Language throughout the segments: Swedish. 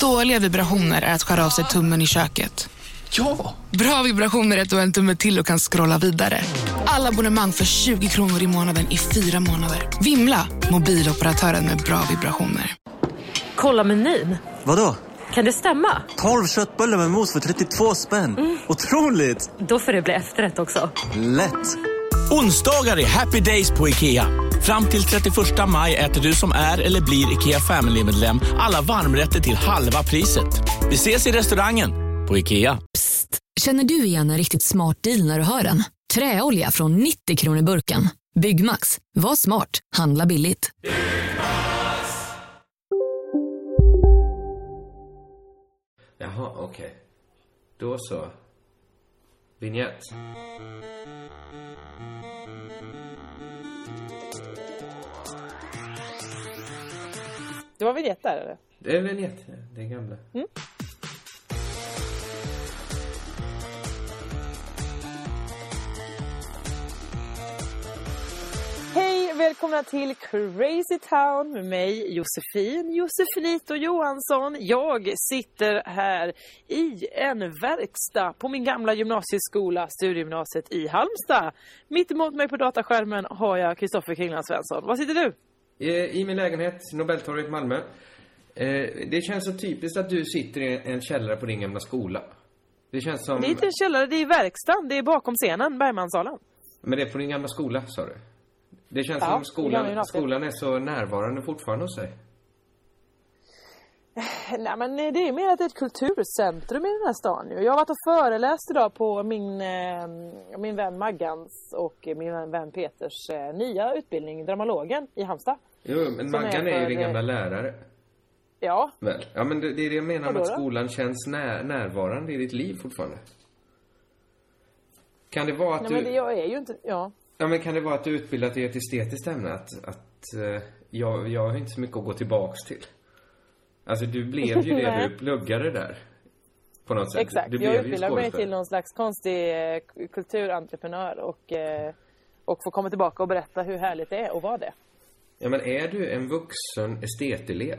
Dåliga vibrationer är att skära av sig tummen i köket. Ja! Bra vibrationer är att du har en tumme till och kan scrolla vidare. Alla abonnemang för 20 kronor i månaden i fyra månader. Vimla! Mobiloperatören med bra vibrationer. Kolla menyn. Vadå? Kan det stämma? 12 köttbullar med mos för 32 spänn. Otroligt! Då får det bli efterrätt också. Lätt! Onsdagar är happy days på IKEA. Fram till 31 maj äter du som är eller blir IKEA Family-medlem alla varmrätter till halva priset. Vi ses i restaurangen på IKEA. Känner du igen en riktigt smart deal när du hör den? Träolja från 90 kronor burken. Byggmax. Var smart. Handla billigt. Jaha, okej. Då så. Vignett. Det var vignett där eller? Det är vignett, det gamla. Hej, välkomna till Crazy Town med mig Josefin Josefinito Johansson. Jag sitter här i en verkstad på min gamla gymnasieskola, Studiegymnasiet i Halmstad. Mitt emot mig på dataskärmen har jag Kristoffer Kringland Svensson. Var sitter du? I, I min lägenhet, Nobeltorget, Malmö. Eh, det känns så typiskt att du sitter i en källare på din gamla skola. Det känns som... Det är inte en källare, det är verkstaden. Det är bakom scenen, Bergmansalen. Men det är på din gamla skola, sa du? Det känns Ja, som skolan, skolan är så närvarande fortfarande hos dig. Nej men det är mer att det är ett kulturcentrum i den här stan. Jag har varit och föreläst idag på min, eh, min vän Maggans och min vän Peters eh, nya utbildning, Dramalogen i Halmstad. Jo, men Som är Maggan är ju din eh, gamla lärare. Ja, Väl? Ja, men det, det är det jag menar med att skolan känns när, närvarande i ditt liv fortfarande. Kan det vara att nej, du... men det, jag är ju inte, ja. Ja, men kan det vara att du utbildat dig i ett estetiskt ämne? Att, att eh, jag, jag har inte så mycket att gå tillbaks till. Alltså, du blev ju det du pluggade där. På något sätt. Exakt, Du jag blev ju utbildar mig till någon slags konstig eh, kulturentreprenör och, eh, och får komma tillbaka och berätta hur härligt det är att vara det. Ja, men är du en vuxen estetelev?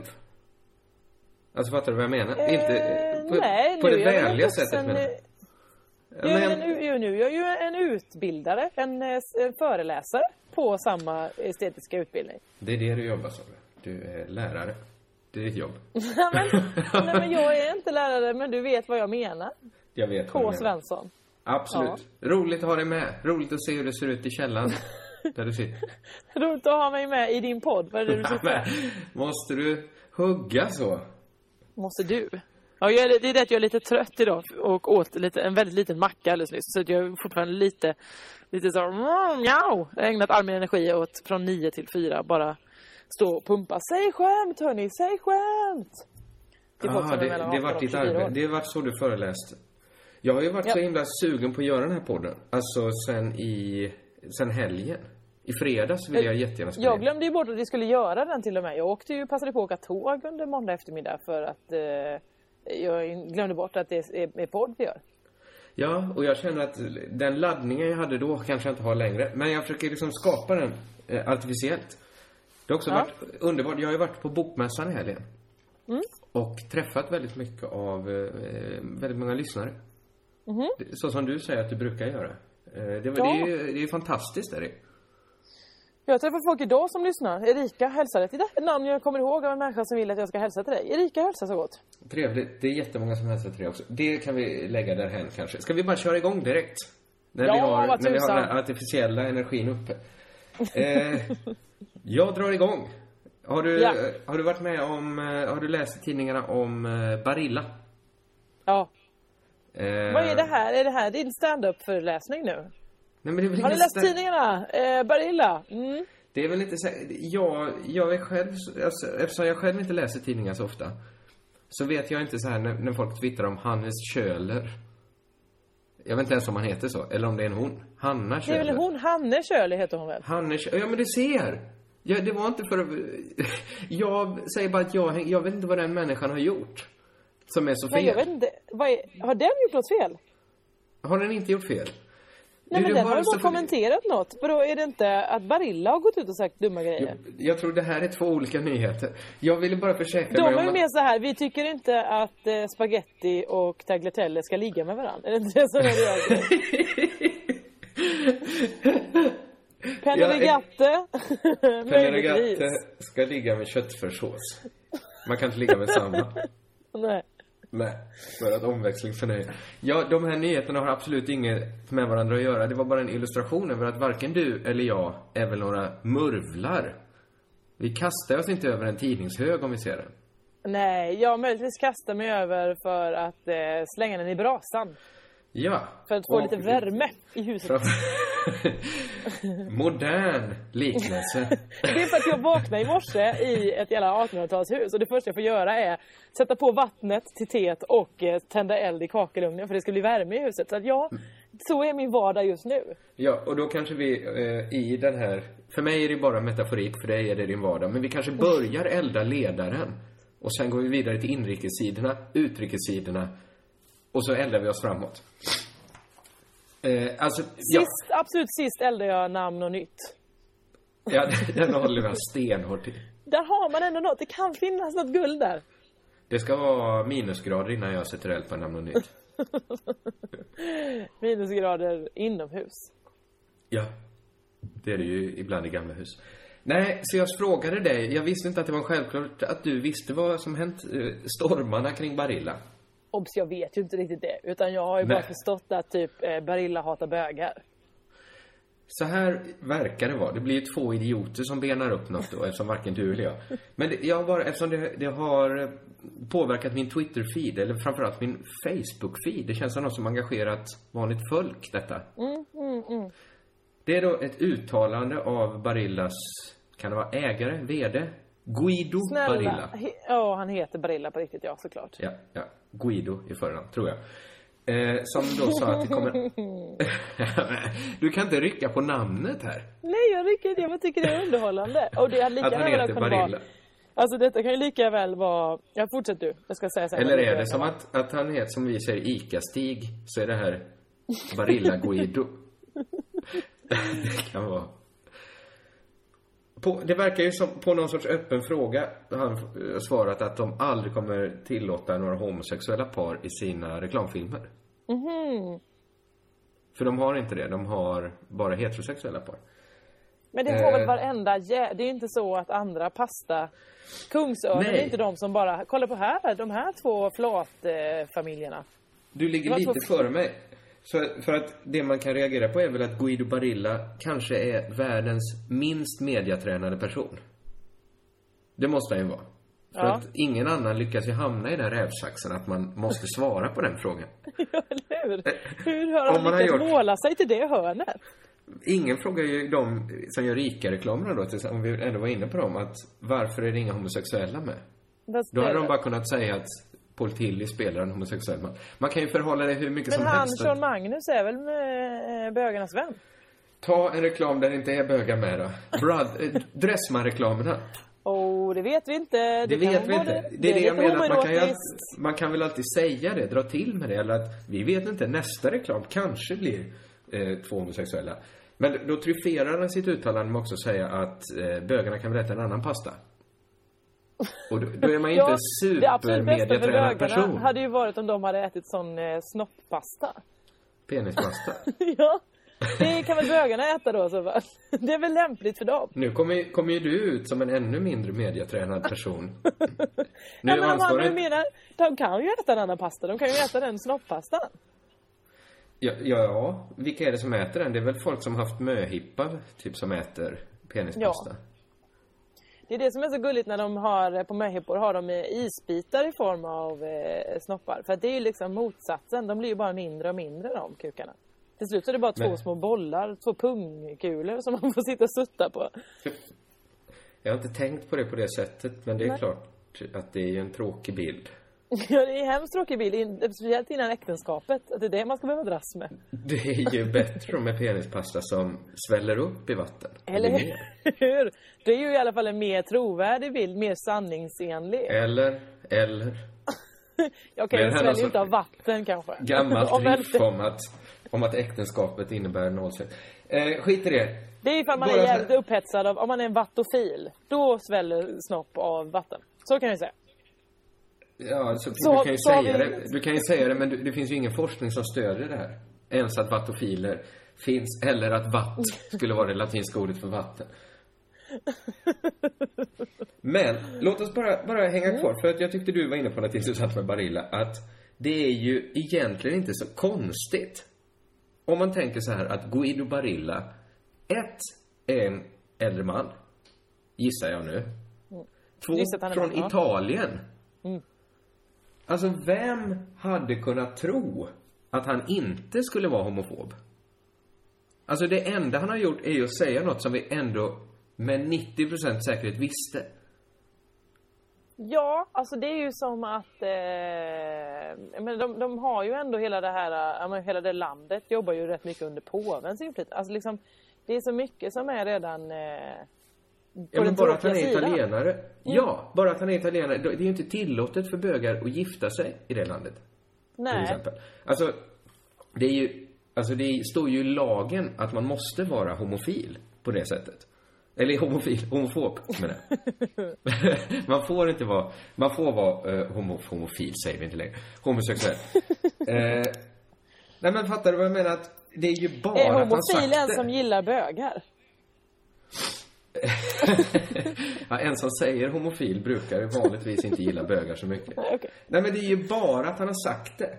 Alltså, fattar du vad jag menar? Eh, inte på, nej, på det är vänliga sättet menar jag. eh, Ja, Jag är en, nu är jag ju en utbildare, en, eh, en föreläsare på samma estetiska utbildning. det är det du jobbar som. Du är lärare. Det är ditt jobb. Ja, men, nej, men jag är inte lärare, men du vet vad jag menar. Jag vet vad K. du menar. Svensson. Absolut. Roligt att ha dig med. Roligt att se hur det ser ut i källaren. där du sitter. Roligt att ha mig med i din podd. Vad är det du sitter? måste du hugga så? Måste du? Ja, jag det är det att jag är lite trött idag och åt lite, en väldigt liten macka alldeles nyss. Så att jag är fortfarande lite, lite så mm, mjau. Jag har ägnat all min energi åt från nio till fyra bara stå och pumpa. Säg skämt hörni, säg skämt! Till folk Ah, det, mellan det har 18 varit och ditt 24 år. arbete. Det har varit så du föreläst. Jag har ju varit Ja. så himla sugen på att göra den här podden. Alltså sen i, sen helgen. I fredags ville jag jättegärna spela Jag glömde ju bort att vi skulle göra den till och med. Jag åkte ju, passade på att åka tåg under måndag eftermiddag för att eh, jag glömde bort att det är, är podd vi gör. Ja, och jag känner att den laddningen jag hade då kanske jag inte har längre. Men jag försöker liksom skapa den eh, artificiellt. Det har också Ja. varit underbart. Jag har ju varit på bokmässan i helgen. Mm. Och träffat väldigt mycket av, eh, väldigt många lyssnare. Det- Så som du säger att du brukar göra. Eh, det, Ja. det, är ju, det är fantastiskt är det. Jag träffar folk idag som lyssnar. Erika hälsade. Titta, ett namn jag kommer ihåg av en människa som vill att jag ska hälsa till dig. Erika hälsar så gott. Trevligt. Det är jättemånga som hälsar till dig också. Det kan vi lägga därhen kanske. Ska vi bara köra igång direkt? När Ja, vi har, vad när vi har den artificiella energin uppe. Eh, jag drar igång. Har du, Ja. har du varit med om, eh, har du läst i tidningarna om eh, Barilla? Ja. Eh, Vad är det här? Är det här din stand-up-föreläsning nu? Nej, men det är Har ni läst tidningarna? Eh, Barilla? Mm. Det är väl inte så... Jag, jag är själv... Alltså, eftersom jag själv inte läser tidningar så ofta. Så vet jag inte så här när, när folk twittrar om Hannes Köhler. Jag vet inte ens om han heter så. Eller om det är en hon. Hanna Det är Köhler. väl hon, Hanne Shirley heter hon väl? Hanne Kö- Ja, men du ser! Ja, det var inte för att... Jag säger bara att jag, jag vet inte vad den människan har gjort. Som är så fel. Nej, jag vet inte. Är, har den gjort något fel? Har den inte gjort fel? Nej Du, men den har ju bara kommenterat något. För då är det inte att Barilla har gått ut och sagt dumma grejer? Jag, jag tror det här är två olika nyheter. Jag ville bara försäkra De mig är om ju att... mer så här, vi tycker inte att eh, spaghetti och tagliatelle ska ligga med varandra. Är det inte det som är grej? Penne Regatte? Möjligtvis. Penneregatte ska ligga med köttfärssås. Man kan inte ligga med samma. Nej. Nej, för att omväxling förnöjer. Ja, de här nyheterna har absolut inget med varandra att göra. Det var bara en illustration över att varken du eller jag är väl några murvlar. Vi kastar oss inte över en tidningshög om vi ser den. Nej, jag möjligtvis kastar mig över för att eh, slänga den i brasan. Ja. För att få Och- lite värme i huset. Modern liknelse. Det är för att jag vaknade i morse i ett jävla 1800-talshus och det första jag får göra är sätta på vattnet till teet och eh, tända eld i kakelugnen för det ska bli värme i huset. Så att ja, så är min vardag just nu. Ja, och då kanske vi eh, i den här... För mig är det bara metaforik, för dig är det din vardag. Men vi kanske börjar elda ledaren. Och sen går vi vidare till inrikessidorna, utrikessidorna. Och så eldar vi oss framåt. Eh, alltså, ja, Sist, absolut sist eldade jag namn och nytt. ja, den håller jag stenhårt till. Där har man ändå något. Det kan finnas något guld där. Det ska vara minusgrader innan jag sätter eld på namn och nytt. Minusgrader inomhus. Ja. Det är det ju ibland i gamla hus. Nej, så jag frågade dig. Jag visste inte att det var självklart att du visste vad som hänt. eh, Stormarna kring Barilla. Obs, jag vet ju inte riktigt det. Utan jag har ju bara Nej. förstått att typ eh, Barilla hatar bögar. Så här verkar det vara. Det blir ju två idioter som benar upp något då, eftersom varken du eller jag. Men det, jag bara, eftersom det, det har påverkat min Twitter-feed, eller framförallt min Facebook-feed. Det känns som något som engagerat vanligt folk, detta. Det är då ett uttalande av Barillas, kan det vara ägare, VD? Guido Snälla. Barilla. Ja, han heter Barilla på riktigt, ja såklart. Ja, ja. Guido i förnamn, tror jag. Eh, som då sa att det kommer... du kan inte rycka på namnet här. Nej, jag rycker inte. Jag tycker det är underhållande. Och det hade lika Att han väl heter Barilla. vara... Alltså detta kan ju lika väl vara... Ja, fortsätt du. Jag ska säga sen. Eller är det som vara. att, att han heter, som vi säger, ICA-Stig, så är det här Barilla Guido? det kan vara. På, det verkar ju som på någon sorts öppen fråga han eh, svarat att de aldrig kommer tillåta några homosexuella par i sina reklamfilmer. Mhm. För de har inte det, de har bara heterosexuella par. Men det väl Eh. varenda jä... Det är ju inte så att andra pasta... Kungsörnen är inte de som bara... Kolla på här, de här två flatfamiljerna. Du ligger lite två- före mig. Så för att det man kan reagera på är väl att Guido Barilla kanske är världens minst mediatränade person. Det måste han ju vara. För Ja. att ingen annan lyckas ju hamna i den rävsaxen att man måste svara på den frågan. Ja, eller hur? Hur har han lyckats gjort- måla sig till det hörnet? Ingen frågar ju de som gör rika-reklamerna då, om vi ändå var inne på dem, att varför är det inga homosexuella med? Då hade de bara kunnat säga att Paul Tilly spelar en homosexuell man. Man kan ju förhålla det hur mycket Men som han, helst. Sean att- Magnus, är väl med eh, bögarnas vän? Ta en reklam där det inte är bögar med då. Brad, eh, Dressman-reklamerna. Oh, det vet vi inte. Det, kan vet vi inte. både- Det är det jag menar. Man, kan ju, man kan väl alltid säga det, dra till med det. Eller att vi vet inte, nästa reklam kanske blir eh, två homosexuella. Men då tryfferar han sitt uttalande med också att säga att eh, bögarna kan väl äta en annan pasta. Och då, då är man inte det supermediatränad person. hade ju varit om de hade ätit sån eh, snopppasta. Penispasta. ja, det kan väl bögarna äta då så fall. Det är väl lämpligt för dem. Nu kommer, kommer ju du ut som en ännu mindre mediatränad person. Nu ja, men ansvarar nu inte- menar, de kan ju äta en annan pasta. De kan ju äta den snopppastan. Ja, ja, vilka är det som äter den? Det är väl folk som haft möhippa, typ, som äter penispasta? Det är det som är så gulligt när de har på möhippor har de eh, isbitar i form av eh, snoppar. För att det är ju liksom motsatsen. De blir ju bara mindre och mindre de kukarna. Till slut så är det bara två Men- små bollar, två pungkulor som man får sitta och sutta på. Jag har inte tänkt på det på det sättet, men det är klart att det är ju en tråkig bild. Ja, det är en hemskt tråkig bild, speciellt innan äktenskapet. Att det är det man ska behöva dras med. Det är ju bättre med penispasta som sväller upp i vatten. Eller hur? Det är ju i alla fall en mer trovärdig bild, mer sanningsenlig. Eller, eller... Jag här är svälja alltså- inte av vatten kanske. Gammalt Om riff om att, om att äktenskapet innebär nollstreck. Eh, skit i det. Det är ifall man Bara är jävligt upphetsad av, om man är en vattofil. Då sväller snopp av vatten. Så kan jag säga. Ja, så, Så- du kan ju så säga vi- det. Du kan ju säga det, men du, det finns ju ingen forskning som stödjer det här. Ens att vattofiler finns, eller att vatt skulle vara det latinska ordet för vatten. Men, låt oss bara, bara hänga kvar, för att jag tyckte du var inne på något intressant med Barilla, att det är ju egentligen inte så konstigt. Om man tänker så här att Guido Barilla, ett, är en äldre man, gissar jag nu. Två, han är från man, ja. Alltså, vem hade kunnat tro att han inte skulle vara homofob? Alltså, det enda han har gjort är ju att säga något som vi ändå med 90% säkerhet visste. Ja, alltså det är ju som att... Eh, men de, de har ju ändå hela det här, menar, hela det landet jobbar ju rätt mycket under påvens inflytande. Alltså liksom, det är så mycket som är redan... Eh, på Ja, men den bara att han är sidan. Mm. italienare. Ja, bara att han är italienare. Det är ju inte tillåtet för bögar att gifta sig i det landet. Till Nej. exempel. Alltså, det är ju... Alltså, det står ju i lagen att man måste vara homofil på det sättet. Eller homofil, homofob menar jag. man får inte vara, man får vara eh, homo, homofil säger vi inte längre. Homosexuell. eh, nej men fattar du vad jag menar? Att det är ju bara Är att han sagt homofil en som gillar bögar? Ja, en som säger homofil brukar ju vanligtvis inte gilla bögar så mycket. okej. Nej, men det är ju bara att han har sagt det.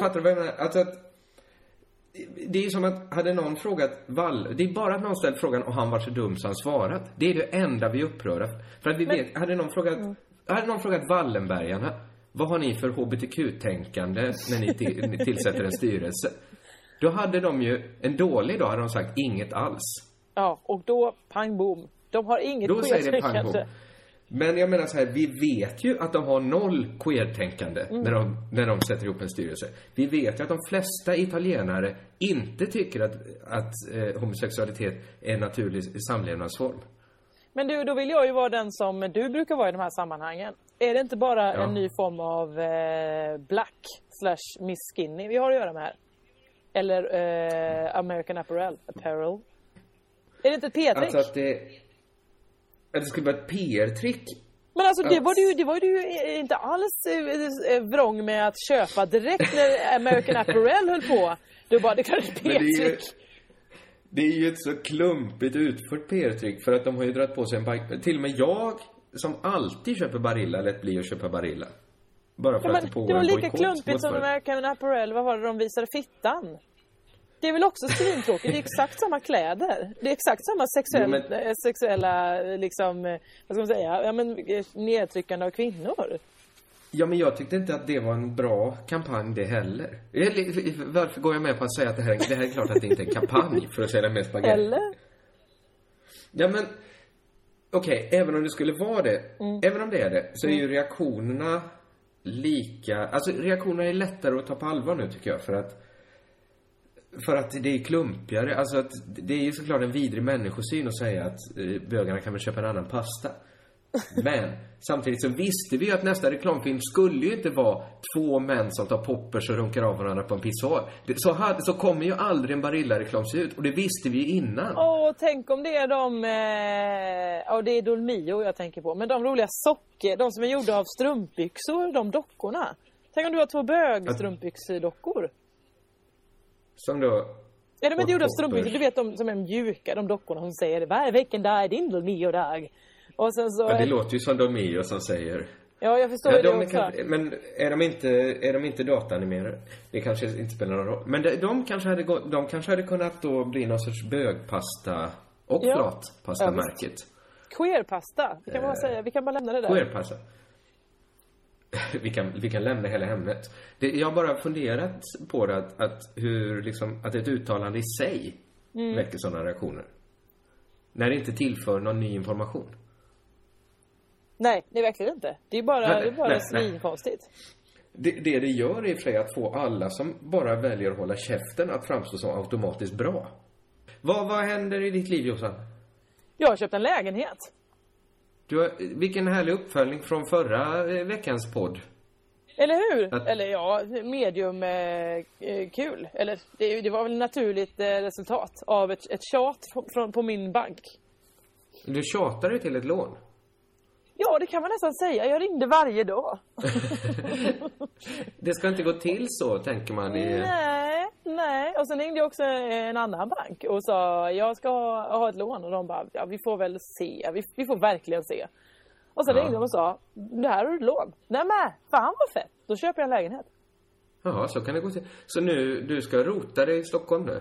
Fattar du vad jag menar? Alltså att... Det är ju som att, hade någon frågat Wall... Det är bara att någon ställt frågan och han var så dum så han svarat. Det är det enda vi upprörda för. Att vi vet, hade någon frågat... Hade någon frågat Wallenbergarna, vad har ni för HBTQ-tänkande när ni, till, ni tillsätter en styrelse? Då hade de ju, en dålig dag hade de sagt inget alls. Ja, och då pang bom. De har inget Då säger queertänkande. bom. Men jag menar så här, vi vet ju att de har noll queer-tänkande Mm. när, de, när de sätter ihop en styrelse. Vi vet ju att de flesta italienare inte tycker att, att eh, homosexualitet är en naturlig samlevnadsform. Men du, då vill jag ju vara den som du brukar vara i de här sammanhangen. Är det inte bara Ja. en ny form av eh, black slash miss skinny vi har att göra med här? Eller eh, American apparel, apparel? Är det inte ett P-trick? Alltså att det... Att det skulle vara ett PR-trick. Men alltså det var du, det var du ju inte alls eh, eh, vrång med att köpa direkt när American apparel höll på. Du bara, det kan ett Men det är ju... Är ett så klumpigt utfört PR-trick för att de har ju dragit på sig en bike... Till och med jag, som alltid köper Barilla, lät bli att köpa Barilla. Bara för Ja, att det pågår det var en lika klumpigt som. American apparel, vad var det de visade fittan? Det är väl också svintråkigt, det är exakt samma kläder. Det är exakt samma sexuell, Jo, men- eh, sexuella, eh, liksom, eh, vad ska man säga, ja men nedtryckande av kvinnor. Ja, men jag tyckte inte att det var en bra kampanj det heller. Eller, Varför går jag med på att säga att det här, det här är klart att det inte är en kampanj för att sälja mer spagetti? Eller? Ja, men okej, även om det skulle vara det, Mm. även om det är det, så är ju reaktionerna lika, alltså reaktionerna är lättare att ta på allvar nu tycker jag för att för att det är klumpigare, alltså att det är ju såklart en vidrig människosyn att säga att eh, bögarna kan väl köpa en annan pasta. Men samtidigt så visste vi ju att nästa reklamfilm skulle ju inte vara två män som tar poppers och runkar av varandra på en pissoar. Så, hade, så kommer ju aldrig en Barilla-reklam se ut och det visste vi ju innan. Åh, tänk om det är de, eh, ja det är Dolmio jag tänker på, men de roliga socker, de som är gjorda av strumpbyxor, de dockorna. Tänk om du har två bögstrumpbyxedockor. Som då... Ja, de är gjorda av strumpbyxor, du vet de som är mjuka, de dockorna som säger varje vilken dag är din Dolmio-dag. Och sen så... Ja, det låter ju som Dolmio som säger. Ja, jag förstår Ja, det de är också. kanske, men är de inte, är de inte dataanimerade? Det kanske inte spelar någon roll. Men de, de kanske hade gått, de kanske hade kunnat då bli någon sorts bögpasta och Ja. flatpasta-märket. Queerpasta, vi kan bara säga, vi kan bara lämna det där. Queerpasta. vi, kan, vi kan lämna hela ämnet. Det, jag har bara funderat på det att, att hur liksom, att ett uttalande i sig Mm. väcker sådana reaktioner. När det inte tillför någon ny information. Nej, det är verkligen inte. Det är bara, Nej, det är bara svinkonstigt. Det, det det gör är för att få alla som bara väljer att hålla käften att framstå som automatiskt bra. Vad, vad händer i ditt liv Jossan? Jag har köpt en lägenhet. Du har, vilken härlig uppföljning från förra eh, veckans podd. Eller hur? Att- Eller ja, medium eh, eh, kul. Eller det, det var väl naturligt eh, resultat av ett, ett tjat från, från, på min bank. Du tjatar dig till ett lån. Ja, det kan man nästan säga. Jag ringde varje dag. Det ska inte gå till så, tänker man. I... Nej, nej. Och sen ringde jag också en annan bank och sa jag ska ha, ha ett lån och de bara ja, vi får väl se. Vi, vi får verkligen se. Och sen Ja. ringde de och sa det här har du ett lån. Nej men fan vad fett. Då köper jag en lägenhet. Jaha, så kan det gå till. Så nu, du ska rota dig i Stockholm nu?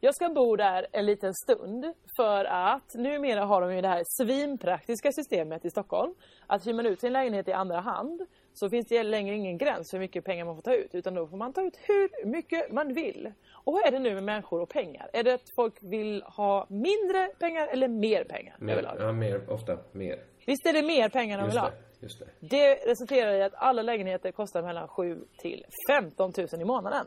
Jag ska bo där en liten stund för att numera har de ju det här svinpraktiska systemet i Stockholm. Att hyr man ut sin lägenhet i andra hand så finns det längre ingen gräns för hur mycket pengar man får ta ut. Utan då får man ta ut hur mycket man vill. Och vad är det nu med människor och pengar? Är det att folk vill ha mindre pengar eller mer pengar? Mer, ja, mer, ofta mer. Visst är det mer pengar de vill ha? just det. Det resulterar i att alla lägenheter kostar mellan 7 till 15 000 i månaden.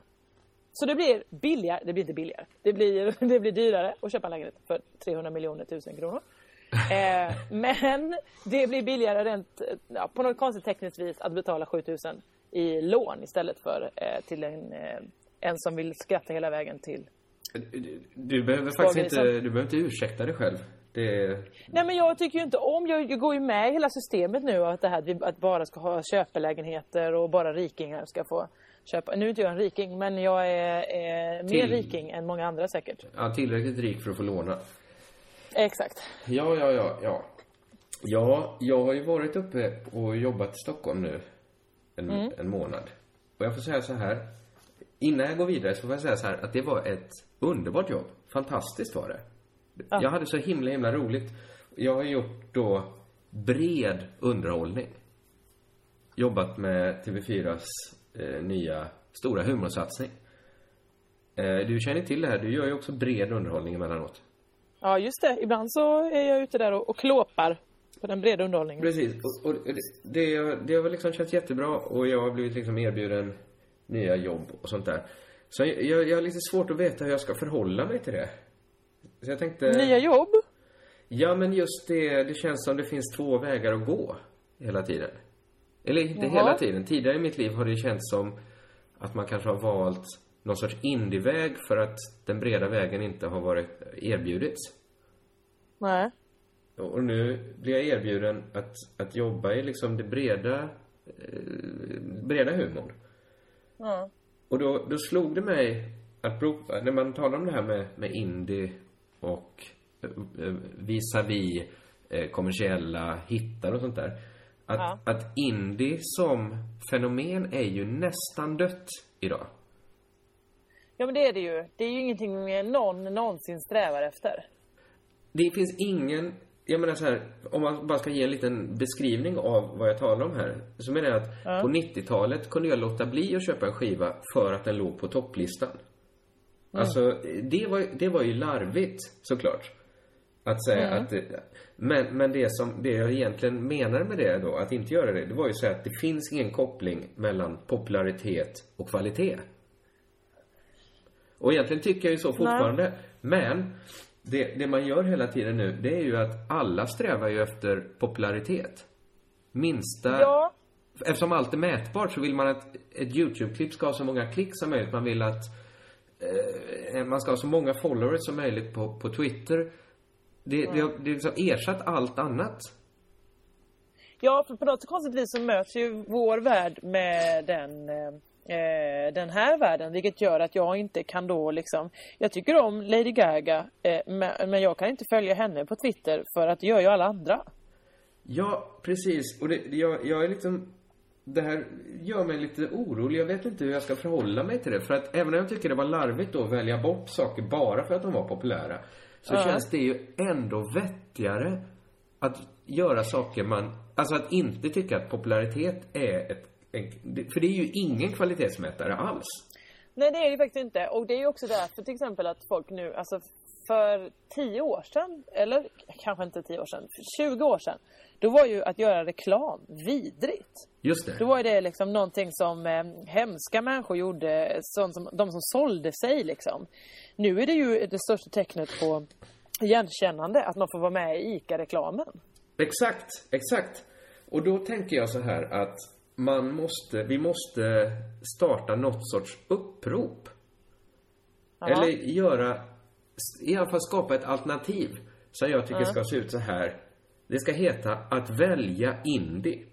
Så det blir billigare, det blir inte billigare, det blir, det blir dyrare att köpa en lägenhet för 300 miljoner tusen kronor. Eh, men det blir billigare rent, ja, på något konstigt tekniskt vis att betala 7000 i lån istället för eh, till en, eh, en som vill skratta hela vägen till. Du, du behöver faktiskt inte, du behöver inte ursäkta dig själv. Det. Nej men jag tycker ju inte om, jag, jag går ju med i hela systemet nu att det här att bara ska ha köpelägenheter och bara rikingar ska få köpa. Nu är inte jag en riking men jag är, är mer Till- riking än många andra säkert. Ja, tillräckligt rik för att få låna. Exakt. Ja, ja, ja, ja. Ja, jag har ju varit uppe och jobbat i Stockholm nu en, Mm. en månad. Och jag får säga så här. Innan jag går vidare så får jag säga så här att det var ett underbart jobb. Fantastiskt var det. Jag hade så himla, himla roligt. Jag har gjort då bred underhållning. Jobbat med TV4s eh, nya stora humorsatsning. Eh, du känner till det här, du gör ju också bred underhållning emellanåt. Ja just det, ibland så är jag ute där och, och klåpar på den breda underhållningen. Precis. Och, och det, det, har liksom känts jättebra och jag har blivit liksom erbjuden nya jobb och sånt där. Så jag, jag, jag har lite svårt att veta hur jag ska förhålla mig till det. Så jag tänkte... Nya jobb? Ja, men just det, det känns som det finns två vägar att gå hela tiden. Eller inte Jaha. hela tiden. Tidigare i mitt liv har det känts som att man kanske har valt någon sorts indieväg för att den breda vägen inte har varit erbjudits. Nej. Och nu blir jag erbjuden att, att jobba i liksom det breda, eh, breda humorn. Ja. Och då, då slog det mig att prova, när man talar om det här med, med indie och eh, eh, vis-a-vis eh, kommersiella hittar och sånt där. Att, Ja. att indie som fenomen är ju nästan dött idag. Ja men det är det ju. Det är ju ingenting någon någonsin strävar efter. Det finns ingen, jag menar så här, om man bara ska ge en liten beskrivning av vad jag talar om här. Så menar jag att på 90-talet kunde jag låta bli att köpa en skiva för att den låg på topplistan. Alltså, det var, det var ju larvigt såklart. Att säga att det, men, men det som, det jag egentligen menar med det då, att inte göra det, det var ju att säga att det finns ingen koppling mellan popularitet och kvalitet. Och egentligen tycker jag ju så fortfarande. Men det, det man gör hela tiden nu, det är ju att alla strävar ju efter popularitet. Minsta... Ja. Eftersom allt är mätbart så vill man att ett YouTube-klipp ska ha så många klick som möjligt. Man vill att eh, man ska ha så många followers som möjligt på, på Twitter. Det, det, har, det har liksom ersatt allt annat. Ja, för på något konstigt vis så möts ju vår värld med den, eh, den här världen. Vilket gör att jag inte kan då liksom... Jag tycker om Lady Gaga, eh, men, men jag kan inte följa henne på Twitter för att det gör ju alla andra. Ja, precis. Och det, jag, jag är liksom... Det här gör mig lite orolig. Jag vet inte hur jag ska förhålla mig till det. För att även om jag tycker det var larvigt då att välja bort saker bara för att de var populära. Så känns det ju ändå vettigare att göra saker man... Alltså att inte tycka att popularitet är ett... En, för det är ju ingen kvalitetsmätare alls. Nej, det är det faktiskt inte. Och det är ju också därför till exempel att folk nu, alltså för tio år sedan, eller kanske inte tio år sedan, för 20 år sedan, då var ju att göra reklam vidrigt. Just det. Då var det liksom någonting som eh, hemska människor gjorde, sånt som, de som sålde sig liksom. Nu är det ju det största tecknet på igenkännande, att man får vara med i ICA-reklamen. Exakt, exakt. Och då tänker jag så här att man måste, vi måste starta något sorts upprop. Eller göra, i alla fall skapa ett alternativ som jag tycker ska se ut så här. Det ska heta att välja indie.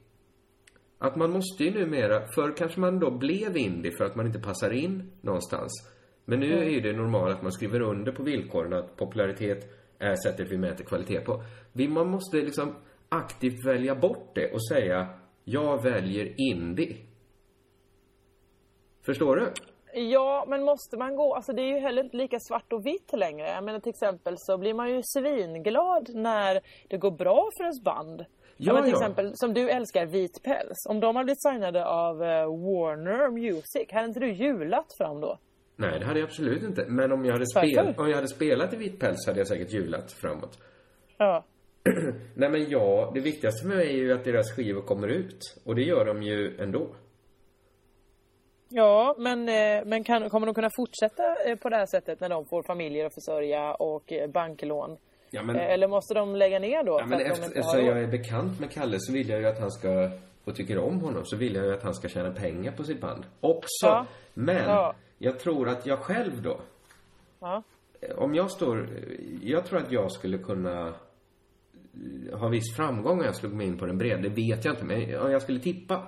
Att man måste ju numera, förr kanske man då blev indie för att man inte passar in någonstans. Men nu är ju det normala att man skriver under på villkoren att popularitet är sättet vi mäter kvalitet på. Vi, man måste liksom aktivt välja bort det och säga jag väljer indie. Förstår du? Ja, men måste man gå, alltså det är ju heller inte lika svart och vitt längre. Jag menar till exempel så blir man ju svinglad när det går bra för ens band. Ja, men till ja. exempel som du älskar Vit Päls. Om de har blivit signade av eh, Warner Music, hade inte du julat fram då? Nej, det hade jag absolut inte. Men om jag hade, spel, om jag hade spelat i vit päls hade jag säkert hjulat framåt. Ja. Nej men ja, det viktigaste för mig är ju att deras skivor kommer ut. Och det gör de ju ändå. Ja, men, eh, men kan, kommer de kunna fortsätta eh, på det här sättet när de får familjer att försörja och eh, banklån? Ja men, Eller måste de lägga ner då? ja, men efter, eftersom jag är bekant med Kalle så vill jag ju att han ska, och tycker om honom, så vill jag ju att han ska tjäna pengar på sitt band. Också. Ja. Men, Ja. Jag tror att jag själv då, Ja. om jag står, jag tror att jag skulle kunna eh, ha viss framgång om jag slog mig in på den breda. Det vet jag inte, men om jag skulle tippa.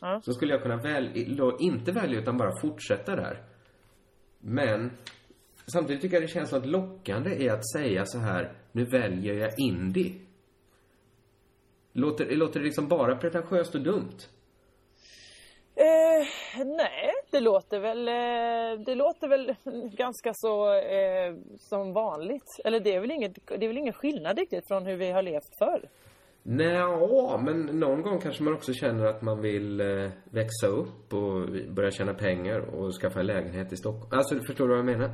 Ja. Så skulle jag kunna väl, då inte välja utan bara fortsätta där. Men samtidigt tycker jag det känns något lockande i att säga så här, nu väljer jag indie. Låter, låter det liksom bara pretentiöst och dumt? Eh, nej, det låter väl, eh, det låter väl ganska så eh, som vanligt. Eller det är, väl inget, det är väl ingen skillnad riktigt från hur vi har levt förr. Nja, men någon gång kanske man också känner att man vill eh, växa upp och börja tjäna pengar och skaffa en lägenhet i Stockholm. Alltså, förstår du vad jag menar?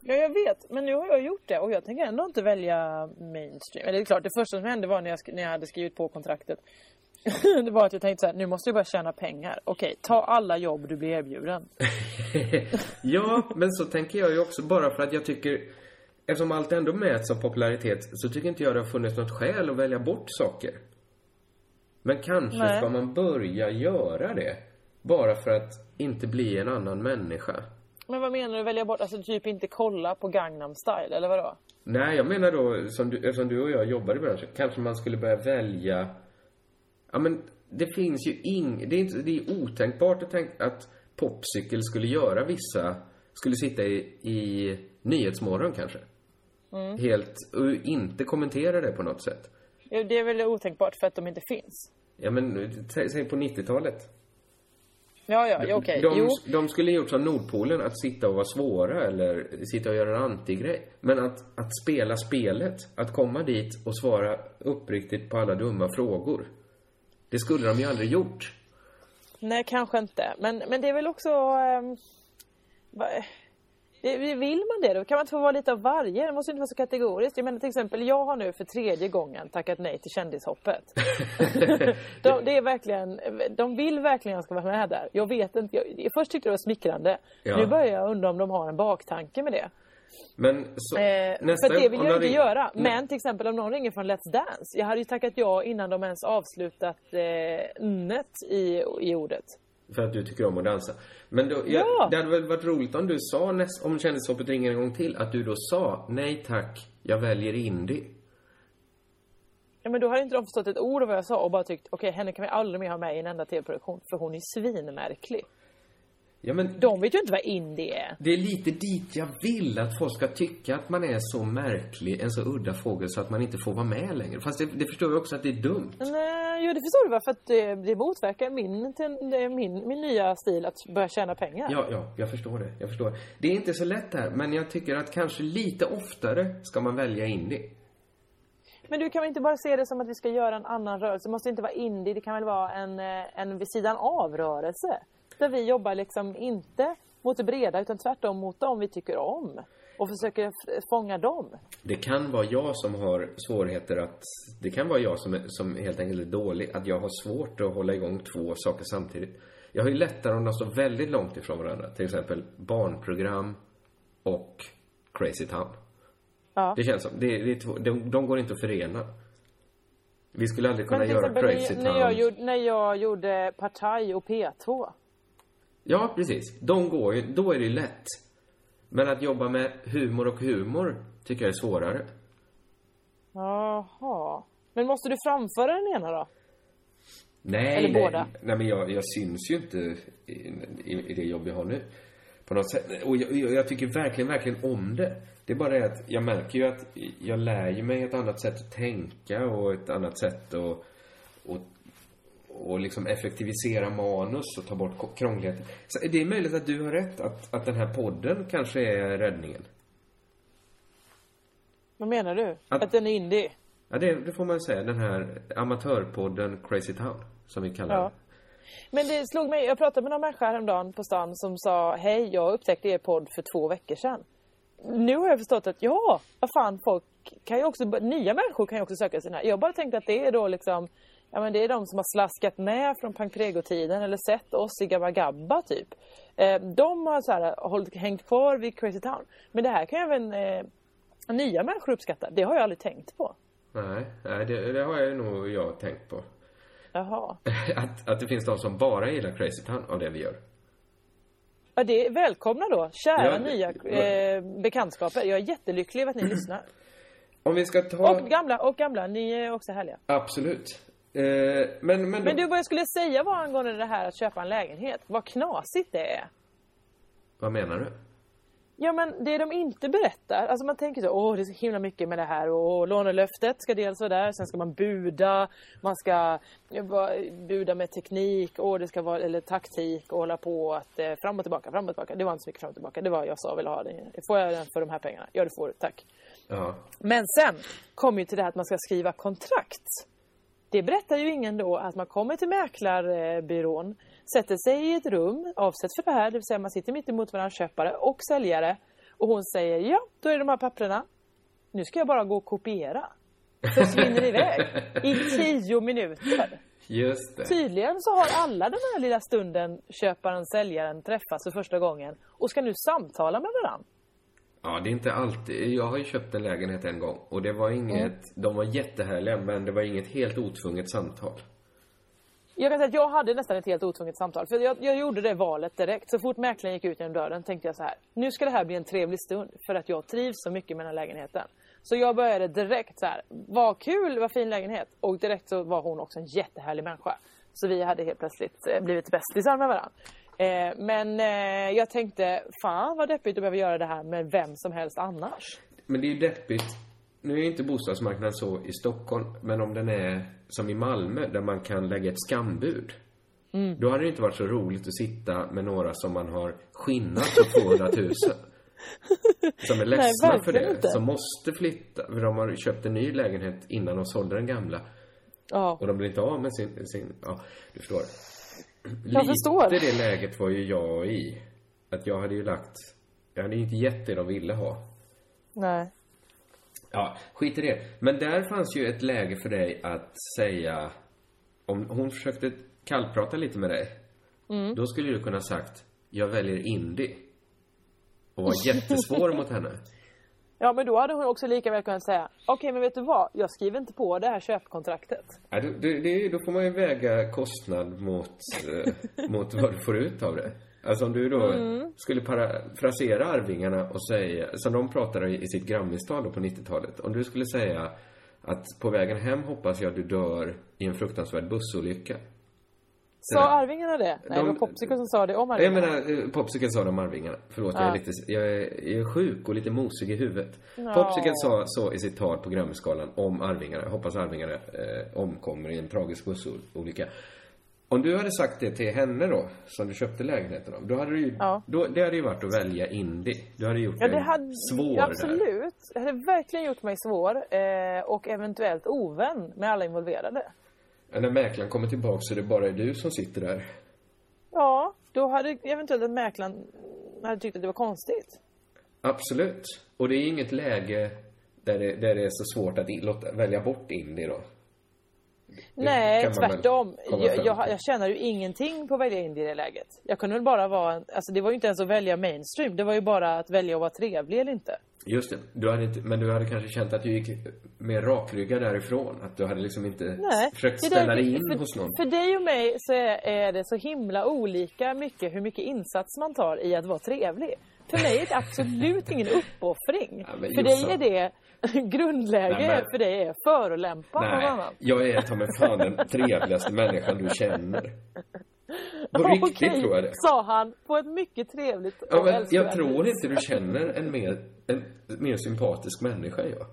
Ja, jag vet. Men nu har jag gjort det och jag tänker ändå inte välja mainstream. Eller det är klart, det första som hände var när jag, när jag hade skrivit på kontraktet. det var att jag tänkte så här, nu måste jag börja tjäna pengar. Okej, ta alla jobb du blir erbjuden. ja, men så tänker jag ju också bara för att jag tycker Eftersom allt ändå mäts av popularitet så tycker inte jag det har funnits något skäl att välja bort saker. Men kanske Nej. ska man börja göra det. Bara för att inte bli en annan människa. Men vad menar du välja bort? Alltså typ inte kolla på Gangnam style, eller vadå? Nej, jag menar då, som du, eftersom du och jag jobbar i branschen, kanske man skulle börja välja... Ja, men det finns ju ing... Det är, inte, det är otänkbart att, tänka att Popcykel skulle göra vissa... Skulle sitta i, i Nyhetsmorgon kanske. Helt... Och inte kommentera det på något sätt. Ja, Det är väl otänkbart för att de inte finns. Ja, men säg på 90-talet. Ja, ja, ja okej. De, Jo. de skulle gjort som Nordpolen, att sitta och vara svåra eller sitta och göra en antigrej. Men att, att spela spelet, att komma dit och svara uppriktigt på alla dumma frågor. Det skulle de ju aldrig gjort. Nej, kanske inte. Men, men det är väl också... det, vill man det då? Kan man inte få vara lite av varje? Det måste inte vara så kategoriskt. Jag menar till exempel, jag har nu för tredje gången tackat nej till Kändishoppet. de, det är verkligen, de vill verkligen att jag ska vara med där. Jag vet inte. Jag, först tyckte det var smickrande. Ja. Nu börjar jag undra om de har en baktanke med det. Men så, Eh, nästa för det vill jag inte ring- göra. Nej. Men till exempel om någon ringer från Let's Dance. Jag hade ju tackat ja innan de ens avslutat eh, nnet i, i ordet. För att du tycker om att dansa. Men då, Ja. jag, det hade väl varit roligt om du sa, näst, om Kändishoppet ringer en gång till, att du då sa nej tack, jag väljer indie. Ja, men då hade inte de förstått ett ord av vad jag sa och bara tyckt okej, henne kan vi aldrig mer ha med i en enda tv-produktion för hon är svinmärklig. Ja, men De vet ju inte vad indie är. Det är lite dit jag vill att folk ska tycka att man är så märklig, en så udda fågel så att man inte får vara med längre. Fast det, det förstår jag också att det är dumt. Nej, jo, det förstår du? För att det, det motverkar min, min, min nya stil att börja tjäna pengar. Ja, ja, jag förstår det. Jag förstår. Det är inte så lätt här, men jag tycker att kanske lite oftare ska man välja indie. Men du kan väl inte bara se det som att vi ska göra en annan rörelse? Det måste inte vara indie, det kan väl vara en, eh, en vid sidan av-rörelse? Där vi jobbar liksom inte mot det breda utan tvärtom mot dem vi tycker om. Och försöker fånga dem. Det kan vara jag som har svårigheter att... Det kan vara jag som, som helt enkelt är dålig. Att jag har svårt att hålla igång två saker samtidigt. Jag har ju lättare om de står väldigt långt ifrån varandra. Till exempel barnprogram och Crazy Town. Ja. Det känns som, det, det de, de går inte att förena. Vi skulle aldrig kunna göra Crazy när, jag Town. gjorde, när jag gjorde Partaj och P2. Ja, precis. De går ju, då är det ju lätt. Men att jobba med humor och humor tycker jag är svårare. Jaha. Men måste du framföra den ena då? Nej, Eller nej. båda? Nej, men jag, jag syns ju inte i, i, i det jobb jag har nu. På något sätt. Och jag, jag, tycker verkligen, verkligen om det. Det är bara det att jag märker ju att jag lär ju mig ett annat sätt att tänka och ett annat sätt att och, och liksom effektivisera manus och ta bort krångligheter. Så det är möjligt att du har rätt, att, att den här podden kanske är räddningen. Vad menar du? Att- Att, den är indie? Ja, det, det får man säga. Den här amatörpodden Crazy Town, som vi kallar Ja. den. Men det slog mig, jag pratade med någon människa häromdagen på stan som sa Hej, jag upptäckte er podd för två veckor sedan. Nu har jag förstått att ja, vad fan, folk kan ju också, nya människor kan ju också söka sig här. Jag bara tänkte att det är då liksom, ja men det är de som har slaskat med från Pank Prego-tiden eller sett oss i Gabba Gabba typ. Eh, de har så här, hållit, hängt kvar vid Crazy Town. Men det här kan även eh, nya människor uppskatta. Det har jag aldrig tänkt på. Nej, nej det, det har jag nog jag tänkt på. Jaha. Att, att det finns de som bara gillar Crazy Town av det vi gör. Ja, det är välkomna då, kära Ja, nya eh, bekantskaper. Jag är jättelycklig över att ni lyssnar. Om vi ska ta... Och gamla, och gamla, ni är också härliga. Absolut. Eh, men, men, Men du, vad jag skulle säga var angående det här att köpa en lägenhet. Vad knasigt det är. Vad menar du? Ja men det de inte berättar, alltså man tänker så, åh det är så himla mycket med det här och lånelöftet ska dels vara där, sen ska man buda, man ska buda med teknik och det ska vara, eller taktik och hålla på att eh, fram och tillbaka, fram och tillbaka. Det var inte så mycket fram och tillbaka, det var jag sa vill ha det. Får jag den för de här pengarna? Ja det får du, tack. Ja. Men sen kommer ju till det här att man ska skriva kontrakt. Det berättar ju ingen då att man kommer till mäklarbyrån, sätter sig i ett rum avsett för det här, det vill säga man sitter mitt emot varandra, köpare och säljare. Och hon säger ja, då är det de här papperna. Nu ska jag bara gå och kopiera. Försvinner iväg i tio minuter. Just det. Tydligen så har alla den här lilla stunden köparen, säljaren träffats för första gången och ska nu samtala med varandra. Ja, det är inte alltid. Jag har ju köpt en lägenhet en gång och det var inget... De var jättehärliga, men det var inget helt otvunget samtal. Jag kan säga att jag hade nästan ett helt otvunget samtal. För jag, jag gjorde det valet direkt. Så fort mäklaren gick ut genom dörren tänkte jag så här. Nu ska det här bli en trevlig stund. För att jag trivs så mycket med den här lägenheten. Så jag började direkt så här. Vad kul, vad fin lägenhet. Och direkt så var hon också en jättehärlig människa. Så vi hade helt plötsligt eh, blivit bästisar med varandra. Eh, men eh, jag tänkte, fan vad deppigt att behöva göra det här med vem som helst annars. Men det är ju deppigt. Nu är ju inte bostadsmarknaden så i Stockholm, men om den är som i Malmö, där man kan lägga ett skambud. Mm. Då hade det inte varit så roligt att sitta med några som man har skinnat för 200 000. Som är ledsna för verkligen det. inte. Som måste flytta, för de har köpt en ny lägenhet innan de sålde den gamla. Ja. Och de blir inte av med sin, sin ja, du förstår. Jag förstår. Lite det läget var ju jag i. Att jag hade ju lagt, jag hade ju inte gett det de ville ha. Nej. Ja, skit i det. Men där fanns ju ett läge för dig att säga, om hon försökte kallprata lite med dig, Mm. då skulle du kunna sagt, jag väljer indie. Och var jättesvår mot henne. Ja men då hade hon också lika väl kunnat säga. Okej men vet du vad? Jag skriver inte på det här köpkontraktet. Ja, då, det, det, då får man ju väga kostnad mot, eh, mot vad du får ut av det. Alltså om du då Mm. skulle parafrasera Arvingarna och säga, som de pratade i sitt Grammistal på 90-talet. Om du skulle säga att på vägen hem hoppas jag du dör i en fruktansvärd bussolycka. Sa där. Arvingarna det? Nej, det var De- Popsicle som sa det om Jag Arvingarna. menar, eh, Popsicle sa det om Arvingarna. Förlåt, jag, är Ja. lite, jag, är, jag är sjuk och lite mosig i huvudet. Ja. Popsicle sa så i sitt tal på Grammisgalan om Arvingarna. Jag hoppas Arvingarna eh, omkommer i en tragisk bussolycka. Om du hade sagt det till henne då, som du köpte lägenheten av, då hade du ju, Ja. då, det hade ju varit att välja indie. Du hade gjort Ja, det hade, svår där. absolut. Det hade verkligen gjort mig svår eh, och eventuellt ovän med alla involverade. När mäklaren kommer tillbaka så är det bara du som sitter där. Ja, då hade eventuellt mäklaren hade tyckt att det var konstigt. Absolut. Och det är inget läge där det, där det är så svårt att låta, välja bort indie då. Det Nej, tvärtom. Jag, jag, jag tjänar ju ingenting på att välja in i det läget. Jag kunde väl bara vara, alltså det var ju inte ens att välja mainstream. Det var ju bara att välja att vara trevlig eller inte. Just det. Du hade inte, men du hade kanske känt att du gick mer rakryggad därifrån? Att du hade liksom inte Nej, försökt ställa dig in för, hos någon? För dig och mig så är, det så himla olika mycket hur mycket insats man tar i att vara trevlig. För mig är det absolut ingen uppoffring. Ja, för dig är det grundläge, Nej, men- för dig är förolämpa någon annan. jag är ta mig fan den trevligaste människan du känner. På riktigt Okej, tror jag det. sa han på ett mycket trevligt Ja, men jag tror vis. inte du känner en mer, en mer sympatisk människa, jag.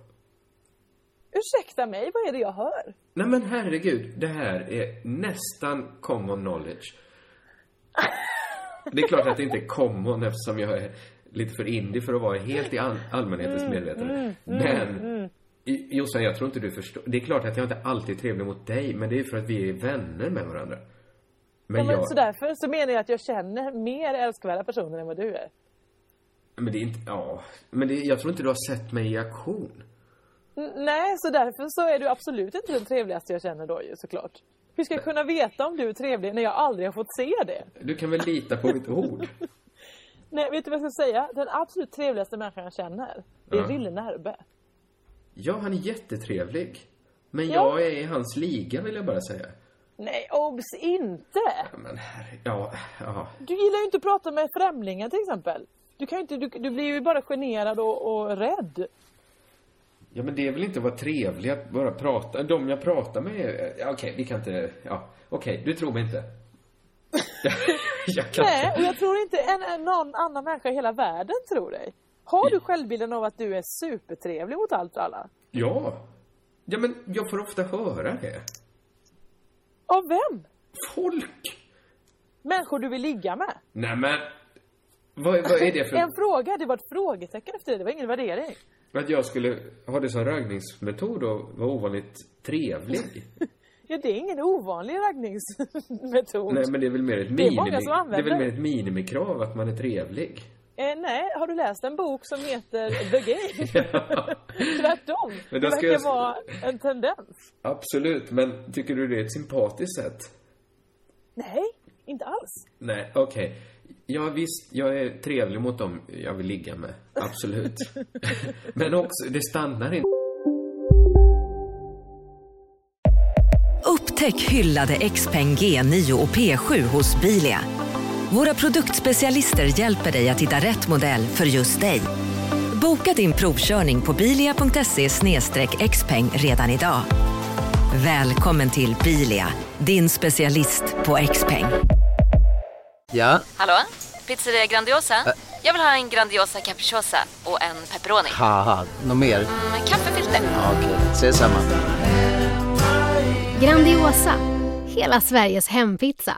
Ursäkta mig, vad är det jag hör? Nej men herregud, det här är nästan common knowledge. Det är klart att det inte är common eftersom jag är lite för indie för att vara helt i all allmänhetens Mm, medvetande. Men, I- Jossan, jag tror inte du förstår. Det är klart att jag inte alltid är trevlig mot dig, men det är för att vi är vänner med varandra. Men Ja, men jag... Så därför så menar jag att jag känner mer älskvärda personer än vad du är. Men det är inte, ja. Men det, jag tror inte du har sett mig i aktion. N- Nej, så därför så är du absolut inte den trevligaste jag känner då ju såklart. Hur ska jag kunna veta om du är trevlig när jag aldrig har fått se det? Du kan väl lita på mitt ord? Nej, vet du vad jag ska säga? Den absolut trevligaste människan jag känner, det är Ja. Lille Närbe. Ja, han är jättetrevlig. Men Ja. jag är i hans liga, vill jag bara säga. Nej, obs inte! Men herre, ja, ja. Du gillar ju inte att prata med främlingar till exempel. Du kan inte, du, du blir ju bara generad och, och rädd. Ja, men det är väl inte att vara trevlig att bara prata. De jag pratar med är... ja, Okej, vi kan inte... Ja, okej, du tror mig inte. jag kan Nej, och inte. jag tror inte en, en, någon annan människa i hela världen tror dig. Har du självbilden av att du är supertrevlig mot allt och alla? Ja. Ja, men jag får ofta höra det. Av vem? Folk! Människor du vill ligga med? Nej, men... Vad, vad är det för... En fråga, det var ett frågetecken efter det, det var ingen värdering. Att jag skulle ha det som raggningsmetod och vara ovanligt trevlig? Ja, det är ingen ovanlig raggningsmetod. Nej, men det är väl mer ett Det är minimi... många som det är väl mer det. ett minimikrav att man är trevlig? Eh, nej, har du läst en bok som heter The Game? Tvärtom. Men Det verkar jag- vara en tendens. Absolut, men tycker du det är ett sympatiskt sätt? Nej, inte alls. Nej, okej. Ja, visst, jag är trevlig mot dem jag vill ligga med. Absolut. Men också, det stannar inte. Upptäck hyllade XPeng G9 och P7 hos Bilia. Våra produktspecialister hjälper dig att hitta rätt modell för just dig. Boka din provkörning på bilia.se xpeng redan idag. Välkommen till Bilia, din specialist på XPeng. Ja, Hallå? Pizzeria Grandiosa? Jag vill ha en Grandiosa capriciosa och en pepperoni. något mer? Med kaffefilter. Ja, Okej, ses samma. Grandiosa, hela Sveriges hempizza.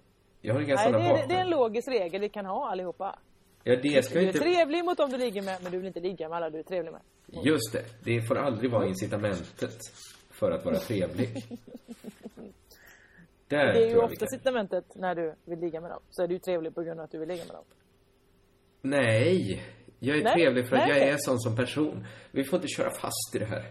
Jag har inga Nej, sådana det, vapen. det är en logisk regel vi kan ha allihopa. Ja, det ska Du är inte... trevlig mot dem du ligger med, men du vill inte ligga med alla du är trevlig med. Just det. Det får aldrig vara incitamentet för att vara trevlig. Där Det är ju ofta incitamentet när du vill ligga med dem. Så är du trevlig på grund av att du vill ligga med dem. Nej. Jag är Nej, trevlig för att nej, jag är sån som person. Vi får inte köra fast i det här.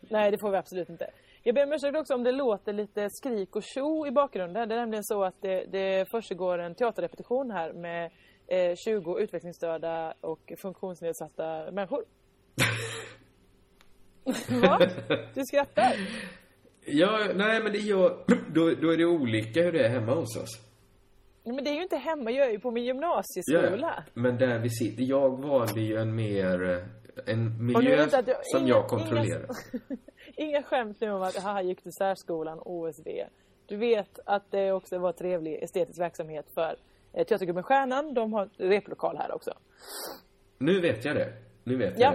Nej, det får vi absolut inte. Jag ber om ursäkt också om det låter lite skrik och tjo i bakgrunden. Det är nämligen så att det, det försiggår en teaterrepetition här med eh, 20 utvecklingsstörda och funktionsnedsatta människor. Va? Du skrattar? Ja, nej men det gör... Då, då är det olika hur det är hemma hos oss. Nej, Men det är ju inte hemma, jag är ju på min gymnasieskola. Men där vi sitter, jag valde ju en mer, eh, en miljö jag som inga- jag kontrollerar. Inga, inga skämt nu om att haha, gick till särskolan, OSV. Du vet att det också var trevlig estetisk verksamhet för eh, Teatergruppen Stjärnan. De har replokal här också. Nu vet jag det. Nu vet Ja.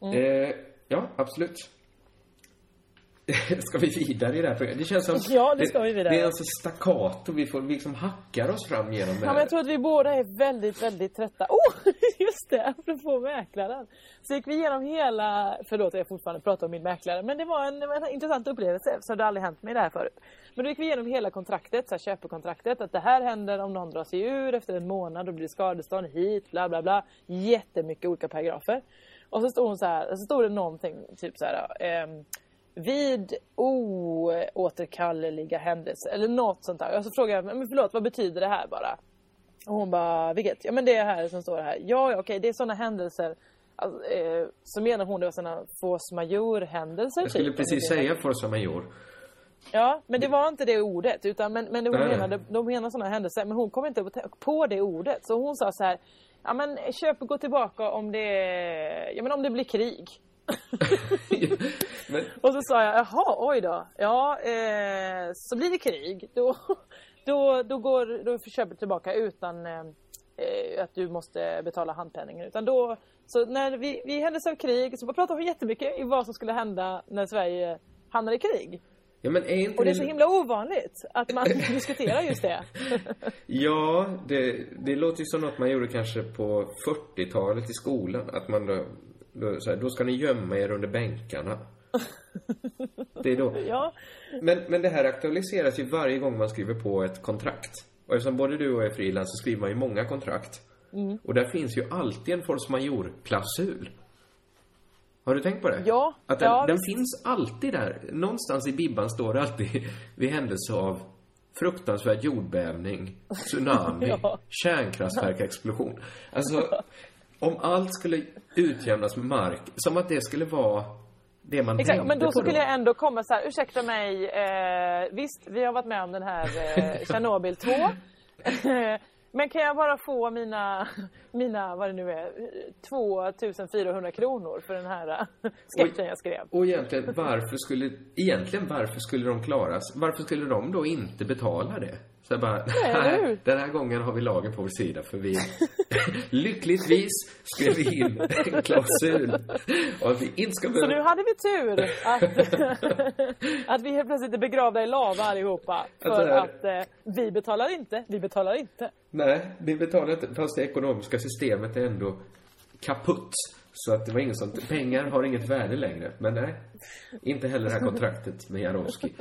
jag det. Eh, ja, absolut. Ska vi vidare i det här programmet? Det känns som... Ja, det ska vi vidare. Det är alltså staccato. Vi får vi liksom hackar oss fram genom det Ja, men jag tror att vi båda är väldigt, väldigt trötta. Oh, just det, apropå mäklaren. Så gick vi igenom hela, förlåt jag fortfarande pratar om min mäklare, men det var en, en intressant upplevelse så det har aldrig hänt mig det här förut. Men då gick vi igenom hela kontraktet, så här, köpekontraktet, att det här händer om någon drar sig ur efter en månad, då blir det skadestånd hit, bla bla bla. Jättemycket olika paragrafer. Och så stod hon så här, så stod det någonting, typ så här, ehm, vid oåterkalleliga händelser, eller något sånt där. Och så frågade jag, men förlåt, vad betyder det här bara? Och hon bara, vilket? Ja men det är här som står här. Ja, ja okej, det är sådana händelser. Alltså, eh, så menar hon det var sådana force majeure-händelser Jag skulle typ, precis säga force majeure. Ja, men det var inte det ordet. Utan, men men hon Nej. menade, de menar sådana händelser. Men hon kom inte på- på det ordet. Så hon sa så här. Ja men köp gå tillbaka om det, ja, men om det blir krig. Och så sa jag, jaha, oj då. Ja, eh, så blir det krig. Då, då, då, går, då köper du tillbaka utan eh, eh, att du måste betala handpenningen. Utan då, så när vi, vi händelse av krig så pratade hon jättemycket i vad som skulle hända när Sverige hamnar i krig. Ja, men är inte Och det är så himla ovanligt att man diskuterar just det. Ja, det, det låter ju som något man gjorde kanske på 40-talet i skolan. Att man då, då, så här, då ska ni gömma er under bänkarna. Det är då. Ja, Men, men det här aktualiseras ju varje gång man skriver på ett kontrakt. Och eftersom både du och jag är frilans så skriver man ju många kontrakt. Mm. Och där finns ju alltid en force majeure-klausul. Har du tänkt på det? Ja, Att den, ja, den finns alltid där. Någonstans i bibban står det alltid vid händelse av fruktansvärd jordbävning, tsunami, Ja. kärnkraftverkexplosion. Alltså, om allt skulle utjämnas med mark, som att det skulle vara det man exakt. Men då skulle jag ändå komma så här, ursäkta mig, eh, visst vi har varit med om den här eh, Tjernobyl 2. Men kan jag bara få mina, mina, vad det nu är, 2400 kronor för den här eh, sketchen jag skrev? Och egentligen, varför skulle, egentligen varför skulle de klaras? Varför skulle de då inte betala det? Så jag bara, nej, den här gången har vi lagen på vår sida för vi lyckligtvis skrev vi in en klausul och att vi inte ska Så behöva... nu hade vi tur att, att vi helt plötsligt är begravda i lava allihopa. För Alltså, att eh, vi betalar inte, vi betalar inte. Nej, vi betalar inte, fast det ekonomiska systemet är ändå kaputt. Så att det var ingen som, pengar har inget värde längre. Men nej, inte heller det här kontraktet med Jarowski.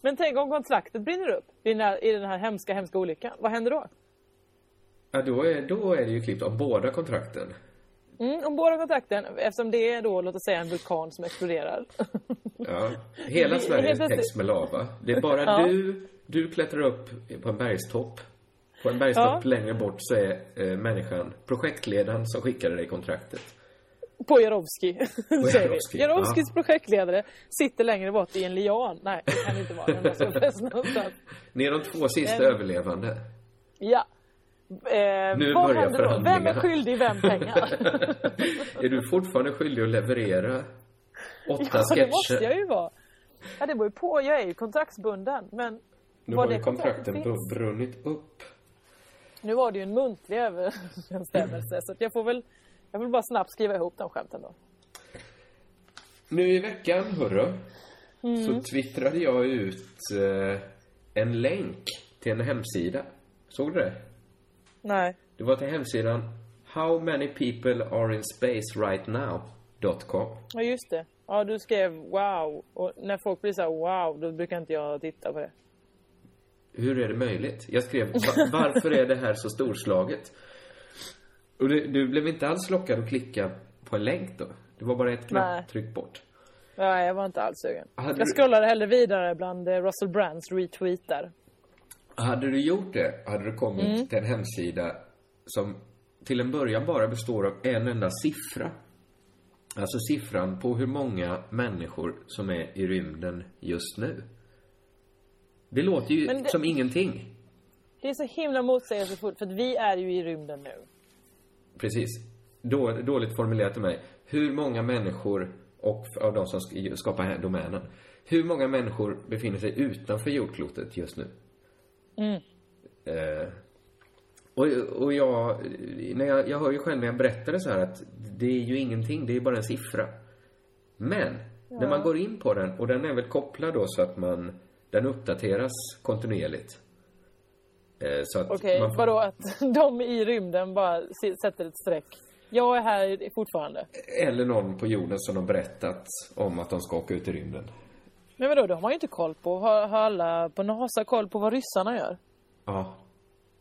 Men tänk om kontraktet brinner upp i den här, i den här hemska, hemska olyckan. Vad händer då? Ja, då är, då är det ju klippt av båda kontrakten. Mm, om båda kontrakten, eftersom det är då, låt oss säga en vulkan som exploderar. Ja, hela Sverige täcks med lava. Det är bara Ja. du, du klättrar upp på en bergstopp. På en bergstopp Ja. längre bort så är eh, människan, projektledaren som skickade dig kontraktet. På Jarowski, Jarowski. Jarowskis projektledare sitter längre bort i en lian. Nej, det kan inte vara. Den måste. Ni är de två sista En- överlevande. Ja. Eh, Nu vad börjar då? Vem är förhandlingarna. skyldig vem pengar? är du fortfarande skyldig att leverera åtta ja, sketcher? det måste jag ju vara. Ja, det beror ju på. Jag är ju kontraktsbunden. Men Nu har ju kontrakten finns? brunnit upp. Nu var det ju en muntlig överensstämmelse. Så jag får väl jag vill bara snabbt skriva ihop de skämten då. Nu i veckan, hörru, Mm. så twittrade jag ut eh, en länk till en hemsida. Såg du det? Nej. Det var till hemsidan How many people are in space right now.com. Ja, just det. Ja, du skrev wow. Och när folk blir så här wow, då brukar inte jag titta på det. Hur är det möjligt? Jag skrev "Va- Varför är det här så storslaget? Och du, du blev inte alls lockad att klicka på en länk då? Det var bara ett knapptryck bort. Nej, jag var inte alls sugen. Hade Jag du- scrollade hellre vidare bland eh, Russell Brands retweetar. Hade du gjort det, hade du kommit Mm. till en hemsida som till en början bara består av en enda siffra. Alltså siffran på hur många människor som är i rymden just nu. Det låter ju det- som ingenting. Det är så himla motsägelsefullt för att vi är ju i rymden nu. Precis. Då, dåligt formulerat av mig. Hur många människor, och av de som sk- skapar här domänen, hur många människor befinner sig utanför jordklotet just nu? Mm. Eh, och, och jag, när jag, jag hör ju själv när jag berättar det så här att det är ju ingenting, det är bara en siffra. Men, När man går in på den, och den är väl kopplad då så att man, den uppdateras kontinuerligt. Eh, Okej, man får, vadå att de i rymden bara sätter ett streck? Jag är här fortfarande. eller någon på jorden som har berättat om att de ska åka ut i rymden. Men vadå, de har ju inte koll på, har, har alla på NASA koll på vad ryssarna gör? Ja.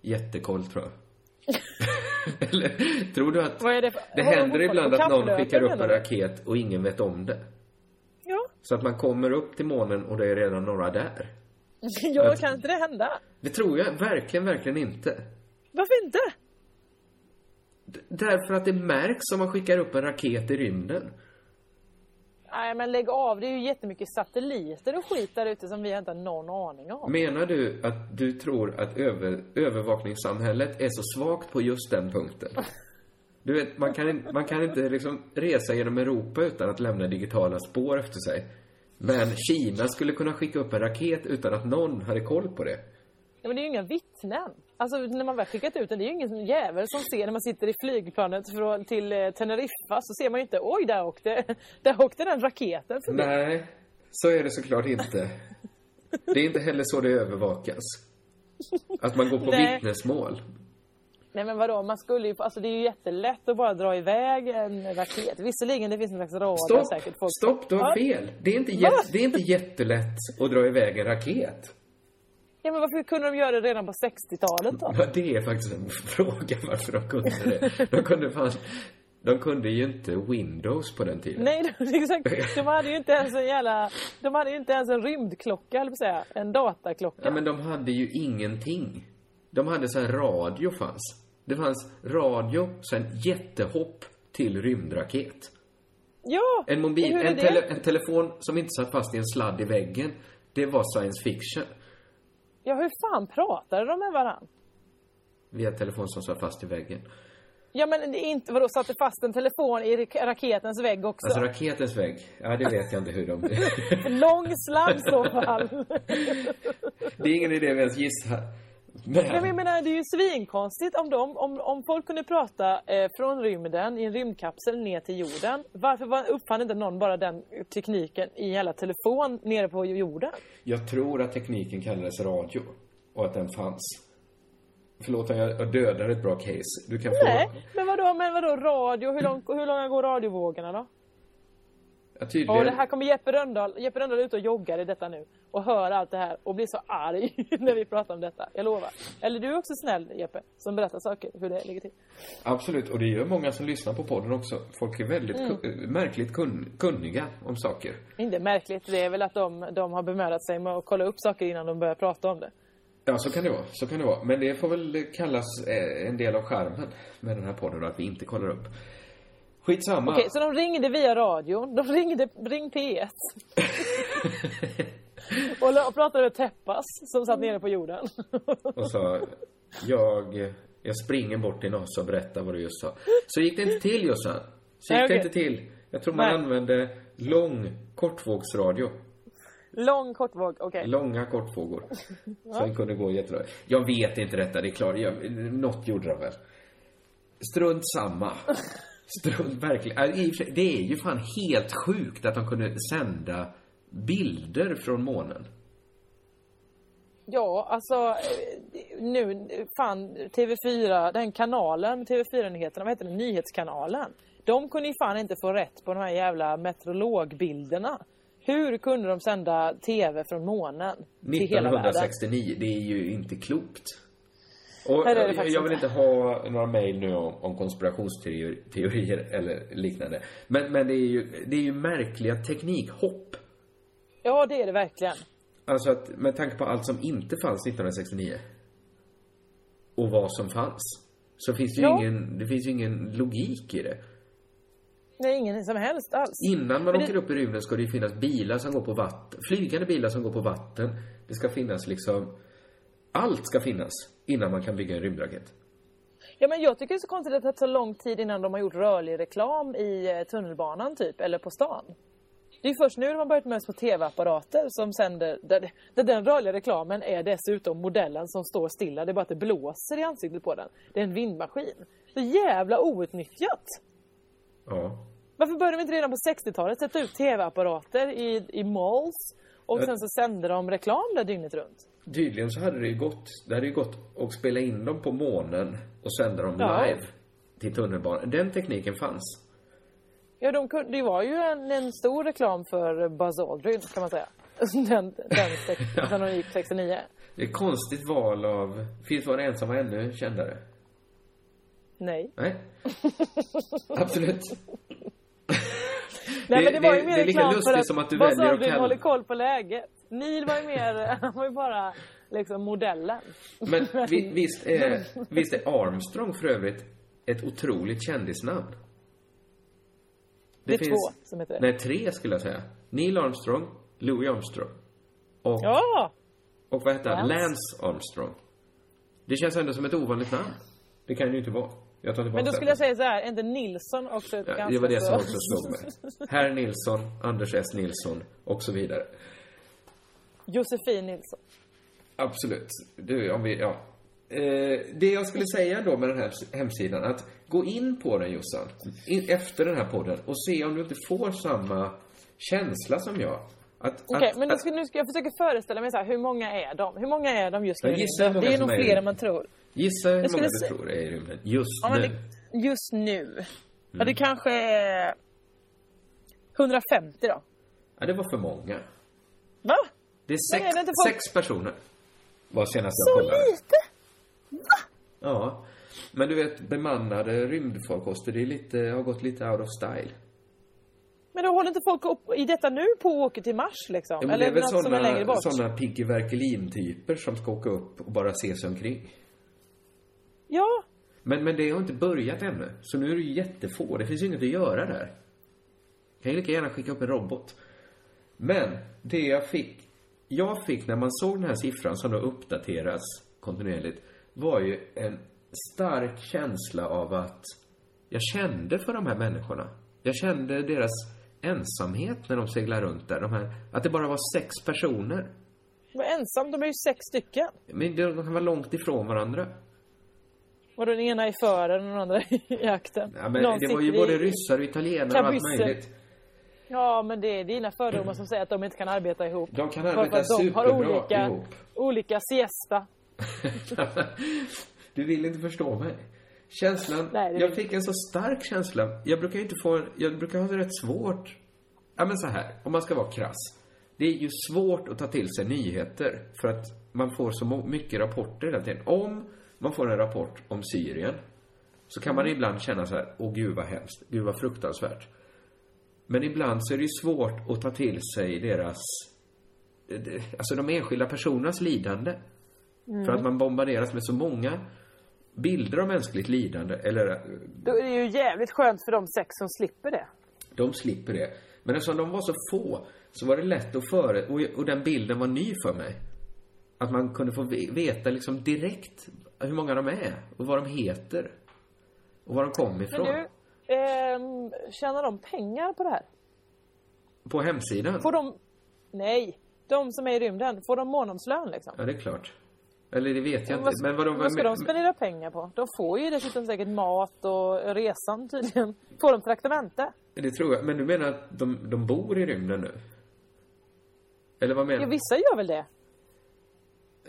Jättekoll tror jag. eller tror du att det det de händer ibland att någon skickar upp en raket och ingen vet om det? Ja. Så att man kommer upp till månen och det är redan några där. ja, kan inte det hända? Det tror jag verkligen, verkligen inte. Varför inte? D- Därför att det märks om man skickar upp en raket i rymden. Nej men lägg av, det är ju jättemycket satelliter och skit där ute som vi inte har någon aning om. Menar du att du tror att över, övervakningssamhället är så svagt på just den punkten? Du vet, man kan, man kan inte liksom resa genom Europa utan att lämna digitala spår efter sig. Men Kina skulle kunna skicka upp en raket utan att någon hade koll på det. Ja, men det är ju inga vittnen. Alltså när man väl skickat ut den, det är ju ingen jävel som ser när man sitter i flygplanet från, till eh, Teneriffa så ser man ju inte, oj där åkte, där åkte den raketen förbi. Nej, så är det såklart inte. Det är inte heller så det övervakas. Att man går på Nej. vittnesmål. Nej men vadå, man skulle ju, alltså det är ju jättelätt att bara dra iväg en raket. Visserligen det finns en slags radar Stopp! säkert. Folk... Stopp, du har fel. Det är, inte Va? jätte, det är inte jättelätt att dra iväg en raket. Ja men varför kunde de göra det redan på 60-talet då? Ja, det är faktiskt en fråga varför de kunde det. De kunde fan... De kunde ju inte Windows på den tiden. Nej, exakt. De hade ju inte ens en jävla... De hade ju inte ens en rymdklocka, eller säga. En dataklocka. Ja, men de hade ju ingenting. De hade så här radio fanns. Det fanns radio, sen jättehopp till rymdraket. Ja! En mobil, en, tele, en telefon som inte satt fast i en sladd i väggen. Det var science fiction. Ja, hur fan pratade de med varann? Via telefon som satt fast i väggen. Ja, men det är inte... Vadå, satte fast en telefon i rak- raketens vägg också? Alltså raketens vägg. Ja, det vet jag inte hur de... Lång sladd i så fall. det är ingen idé vi ens gissar. Men jag Men, menar, det är ju svinkonstigt om, de, om, om folk kunde prata eh, från rymden i en rymdkapsel ner till jorden. Varför var, uppfann inte någon bara den tekniken i hela telefon nere på jorden? jag tror att tekniken kallades radio. Och att den fanns. Förlåt om jag dödar ett bra case. Du kan få... Nej, men vadå, men vadå radio? Hur, lång, hur långa går radiovågorna då? Ja, tydligen. Och det här kommer Jeppe Rönndahl, Jeppe Rönndahl ut och joggar i detta nu och hör allt det här och blir så arg när vi pratar om detta. Jag lovar. Eller du är också snäll Jeppe, som berättar saker, hur det ligger till. Absolut, och det gör många som lyssnar på podden också. Folk är väldigt Mm. ku- märkligt kun, kunniga om saker. Inte märkligt, det är väl att de, de har bemödat sig med att kolla upp saker innan de börjar prata om det. Ja, så kan det vara. Så kan det vara. Men det får väl kallas eh, en del av charmen med den här podden, att vi inte kollar upp. Skitsamma. Okej, så de ringde via radion. De ringde Ring P1. och, pratade med Teppas som satt nere på jorden. Och sa, jag, jag springer bort till Nasa och berättar vad du just sa. Så gick det inte till Jossan. Så gick Nej, det inte till. Jag tror man Nej. använde lång kortvågsradio. Lång kortvåg, okej. Långa kortvågor. Som kunde gå jättebra. Jag vet inte detta, det är klart. Jag, något gjorde de väl. Strunt samma. Strunt, verkligen. Äh, Det är ju fan helt sjukt att de kunde sända bilder från månen. Ja, alltså eh, nu, fan TV4, den kanalen, TV4-nyheterna, vad heter den, Nyhetskanalen. De kunde ju fan inte få rätt på de här jävla meteorologbilderna. Hur kunde de sända TV från månen till hela världen? 1969, det är ju inte klokt. Och det jag, vill inte. inte ha några mejl nu om, om konspirationsteorier eller liknande. Men, men det, är ju, det är ju märkliga teknikhopp. Ja, det är det verkligen. Alltså att med tanke på allt som inte fanns 1969 och vad som fanns så finns det ju Ja. ingen, det finns ju ingen logik i det. Nej, ingen som helst alls. Innan man Men åker det- upp i rymden ska det ju finnas bilar som går på vatten, flygande bilar som går på vatten. Det ska finnas liksom, allt ska finnas innan man kan bygga en rymdraket. Ja, men jag tycker det är så konstigt att det tar så lång tid innan de har gjort rörlig reklam i eh, tunnelbanan typ, eller på stan. Det är först nu de har börjat med små tv-apparater som sänder, där, där den rörliga reklamen är dessutom modellen som står stilla. Det är bara att det blåser i ansiktet på den. Det är en vindmaskin. Så jävla outnyttjat! Ja. Varför började de inte redan på 60-talet sätta ut tv-apparater i, i malls och sen så sände de reklam där dygnet runt? Tydligen så hade det ju gått, det hade ju gått att spela in dem på månen och sända dem Ja. live till tunnelbanan. Den tekniken fanns. Ja, de kunde, det var ju en, en stor reklam för Buzz Aldrin kan man säga. Den, den, sex- den gick 69. Det är ett konstigt val av, finns var ensam och ännu kändare? Nej. Nej. Absolut. Nej, Det- men det var ju det- mer det är lika reklam lustigt för att som att du Buzz väljer att kalla- håller koll på läget. Neil var ju mer, han var ju bara liksom modellen. Men vi, visst, är, visst är Armstrong för övrigt ett otroligt kändisnamn? Det är två som heter det. Nej, tre skulle jag säga. Neil Armstrong, Louis Armstrong och, Ja! och vad heter han? Lance. Lance Armstrong. Det känns ändå som ett ovanligt namn. Det kan det ju inte vara. Jag tar Men då det. skulle jag säga så här, är inte Nilsson också ett Ja, ganska det var det som så- också slog mig. Herr Nilsson, Anders S. Nilsson och så vidare. Josefin Nilsson. Absolut. Du, om vi, ja. Eh, det jag skulle säga då med den här hemsidan, att gå in på den Jossan, in, efter den här podden och se om du inte får samma känsla som jag. Okej, att, men nu ska, nu ska jag försöka föreställa mig så här, hur många är de? Hur många är de just nu? Ja, gissa Det är nog är fler än man tror. Gissa hur många du tror är i rymden just Ja, nu. det, just nu. Ja, Mm. det kanske är 150 då. Ja, det var för många. Va? Det är sex, är det folk- sex personer. Var senast Så jag kollade. lite? Ja. Men du vet, bemannade rymdfarkoster, det är lite, har gått lite out of style. Men då håller inte folk upp i detta nu på och åker till Mars liksom? Ja, men Eller det är väl något som är längre såna, bort? såna Piggy Verkelin-typer som ska åka upp och bara se sig omkring. Ja, Men, men det har inte börjat ännu. Så nu är det ju jättefå. Det finns ju inget att göra där. Kan ju lika gärna skicka upp en robot. Men det jag fick, jag fick när man såg den här siffran som då uppdateras kontinuerligt, var ju en stark känsla av att jag kände för de här människorna. Jag kände deras ensamhet när de seglar runt där. De här, att det bara var sex personer. de är ensam. De är ju sex stycken. Men de kan vara långt ifrån varandra. Och den ena är fören och den andra i akten. Ja, men Någon det var ju både i- ryssar och italienare och allt möjligt. Ja, men det är dina fördomar som säger att de inte kan arbeta ihop. De kan för arbeta att de har superbra olika, ihop. olika siesta. du vill inte förstå mig. Känslan, Nej, jag fick en så stark känsla. Jag brukar ju inte få, jag brukar ha det rätt svårt. Ja men så här, om man ska vara krass. Det är ju svårt att ta till sig nyheter för att man får så mycket rapporter hela tiden. Om man får en rapport om Syrien så kan man Mm. ibland känna så här, åh gud vad hemskt, gud vad fruktansvärt. Men ibland så är det ju svårt att ta till sig deras, eh, alltså de enskilda personernas lidande. Mm. För att man bombarderas med så många bilder av mänskligt lidande, eller eh, Då är det ju jävligt skönt för de sex som slipper det. de slipper det. Men eftersom de var så få så var det lätt att före, och, och den bilden var ny för mig. Att man kunde få ve- veta liksom direkt hur många de är och vad de heter. Och var de kom ifrån. Men du, ehm, tjänar de pengar på det här? På hemsidan? Får de... Nej, de som är i rymden, får de månadslön liksom? Ja, det är klart. Eller det vet jag vad, inte. Men vad de... vad ska de spendera pengar på? De får ju dessutom säkert mat och resan tydligen. Får de traktamente? Det tror jag. Men du menar att de, de bor i rymden nu? Eller vad menar Ja, du? vissa gör väl det?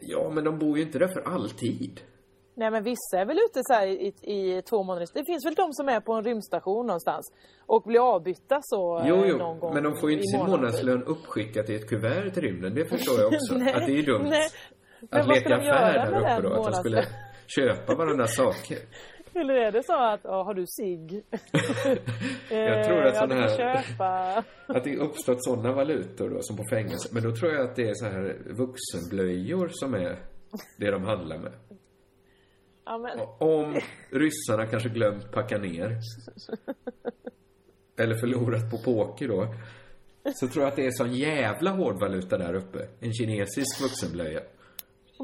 Ja, men de bor ju inte där för alltid. Nej men vissa är väl ute så i, i två månader. Det finns väl de som är på en rymdstation någonstans och blir avbytta så Jo, eh, jo, någon gång men de får ju inte sin månadslön uppskickat i ett kuvert till rymden. Det förstår jag också. Nej, att det är dumt. nej. Att leka affär där uppe då. Att de skulle köpa varandra saker. Eller är det så att, ja, har du cigg? Jag tror att kan här-. Att det uppstått sådana valutor då, som på fängelse. Men då tror jag att det är så här vuxenblöjor som är det de handlar med. Ja, men, Om ryssarna kanske glömt packa ner. Eller förlorat på poker då. Så tror jag att det är sån jävla hårdvaluta där uppe. En kinesisk vuxenblöja.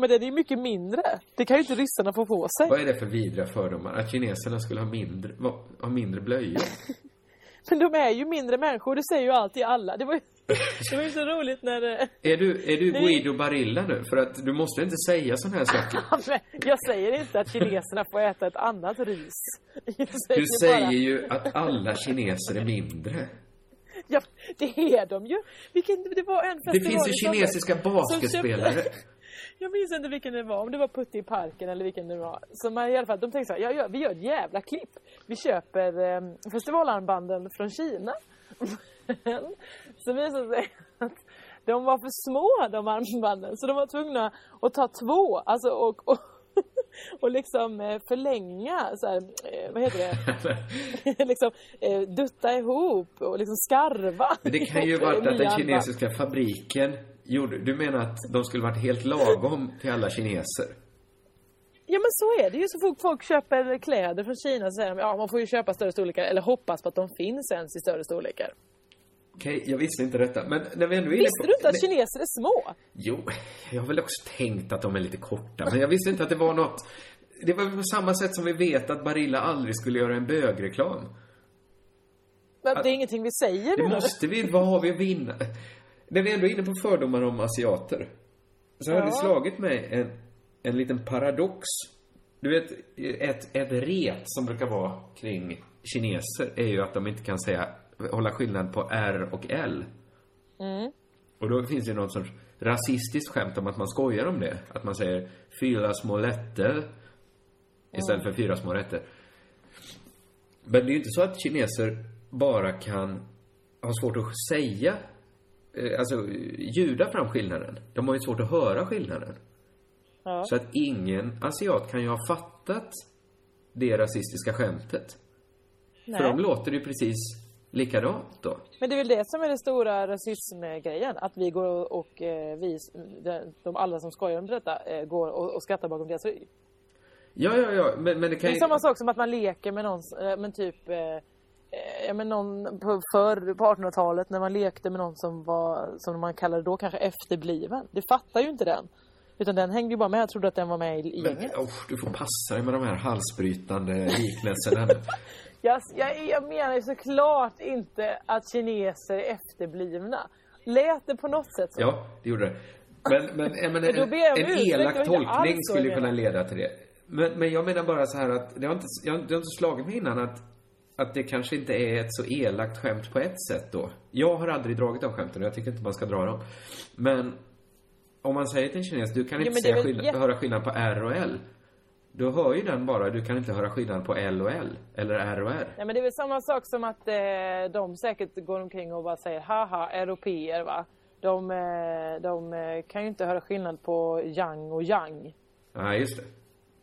Men den är ju mycket mindre. Det kan ju inte ryssarna få på sig. Vad är det för vidriga fördomar? Att kineserna skulle ha mindre, ha mindre blöjor? Men de är ju mindre människor, det säger ju alltid alla. Det var ju, Det var ju så roligt när det... Är du, är du. Guido Barilla nu? För att du måste inte säga såna här saker. Jag säger inte att kineserna får äta ett annat ris. Säger Du säger bara- ju att alla kineser är mindre. Ja, det är de ju. Vilken, det var en Det finns ju kinesiska basketspelare. Jag minns inte vilken det var, om det var Putte i parken eller vilken det var. Så man, i alla fall, de tänkte så här, ja, vi gör ett jävla klipp. Vi köper eh, festivalarmbanden från Kina. Men så visade det sig att de var för små de armbanden. Så de var tvungna att ta två, alltså och, och, och liksom eh, förlänga, så här, eh, vad heter det? liksom eh, dutta ihop och liksom skarva. Men det kan ju eh, att den kinesiska fabriken gjorde... Du menar att de skulle varit helt lagom till alla kineser? Ja men så är det ju. Så fort folk köper kläder från Kina så säger de ja man får ju köpa större storlekar eller hoppas på att de finns ens i större storlekar. Okej, jag visste inte detta. Men när vi ändå är Visste på... du inte att kineser är små? Jo, jag har väl också tänkt att de är lite korta. Men jag visste inte att det var något... Det var på samma sätt som vi vet att Barilla aldrig skulle göra en bögreklam. Men det är ingenting vi säger Det måste vi, vad har vi att vinna? När vi ändå är inne på fördomar om asiater. Så har Ja. det slagit mig en, en liten paradox. Du vet, ett, ett ret som brukar vara kring kineser är ju att de inte kan säga, hålla skillnad på R och L. Mm. Och då finns det något sorts rasistiskt skämt om att man skojar om det. Att man säger fyra små lätter istället för fyra små rätter. Men det är ju inte så att kineser bara kan ha svårt att säga, alltså ljuda fram skillnaden. De har ju svårt att höra skillnaden. Ja. Så att ingen asiat kan ju ha fattat det rasistiska skämtet. Nej. För de låter ju precis likadant då. Men det är väl det som är den stora rasismgrejen. Att vi går och, och eh, vi, de, alla som skojar om detta, eh, går och, och skrattar bakom deras rygg. Ja, ja, ja, men, men det Det kan är ju... samma sak som att man leker med någon, eh, men typ eh, eh, Ja men någon på, förr på 1800-talet när man lekte med någon som var, som man kallade då kanske efterbliven. Det fattar ju inte den. Utan den hängde ju bara med, jag trodde att den var med i, i Men, gänget. oh, du får passa dig med de här halsbrytande liknelserna. Jag, jag, jag menar ju såklart inte att kineser är efterblivna. Lät det på något sätt så? Ja, det gjorde det. Men, men, Men en, en elak tolkning skulle kunna leda till det. Men, men jag menar bara så här att det har inte, jag, det har inte slagit mig innan att, att det kanske inte är ett så elakt skämt på ett sätt då. Jag har aldrig dragit de skämten och jag tycker inte man ska dra dem. Men om man säger till en kines, du kan Ja, inte är säga skillnad, jätte- höra skillnad på R och L. Då hör ju den bara, du kan inte höra skillnad på L och L. Eller R och R. Nej men det är väl samma sak som att eh, de säkert går omkring och bara säger haha, europeer va. De, eh, de eh, kan ju inte höra skillnad på yang och yang. Nej, just det.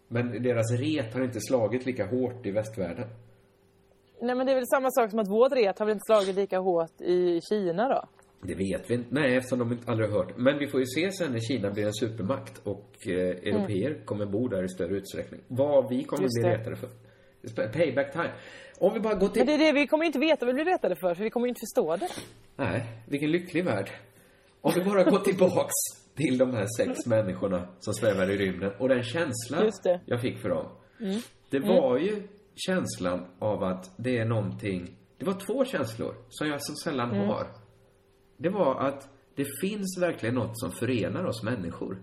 Men deras ret har inte slagit lika hårt i västvärlden. Nej men det är väl samma sak som att vårt ret har väl inte slagit lika hårt i Kina då? Det vet vi inte. Nej, eftersom de inte aldrig har hört. Men vi får ju se sen när Kina blir en supermakt och eh, europeer kommer bo där i större utsträckning. Vad vi kommer Mm. Just bli det. retade för. Payback time. Om vi bara går till... Men det är det vi kommer inte veta vad vi blir retade för, för vi kommer inte förstå det. Nej, vilken lycklig värld. Om vi bara går tillbaks till de här sex människorna som svävar i rymden och den känslan jag fick för dem. Mm. Det Mm. var ju känslan av att det är någonting... Det var två känslor som jag så sällan Mm. har. Det var att det finns verkligen något som förenar oss människor.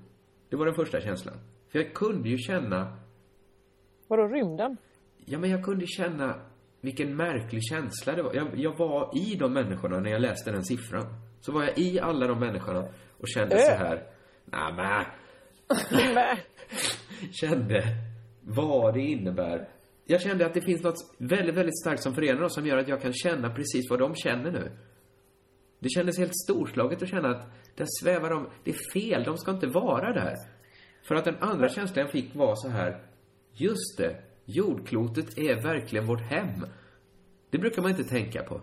Det var den första känslan. För jag kunde ju känna... Vadå rymden? Ja, men jag kunde känna vilken märklig känsla det var. Jag, jag var i de människorna när jag läste den siffran. Så var jag i alla de människorna och kände Äh. så här... Nej. kände vad det innebär. Jag kände att det finns något väldigt, väldigt starkt som förenar oss som gör att jag kan känna precis vad de känner nu. Det kändes helt storslaget att känna att där svävar de, det är fel, de ska inte vara där. För att den andra känslan jag fick var så här, just det, jordklotet är verkligen vårt hem. Det brukar man inte tänka på.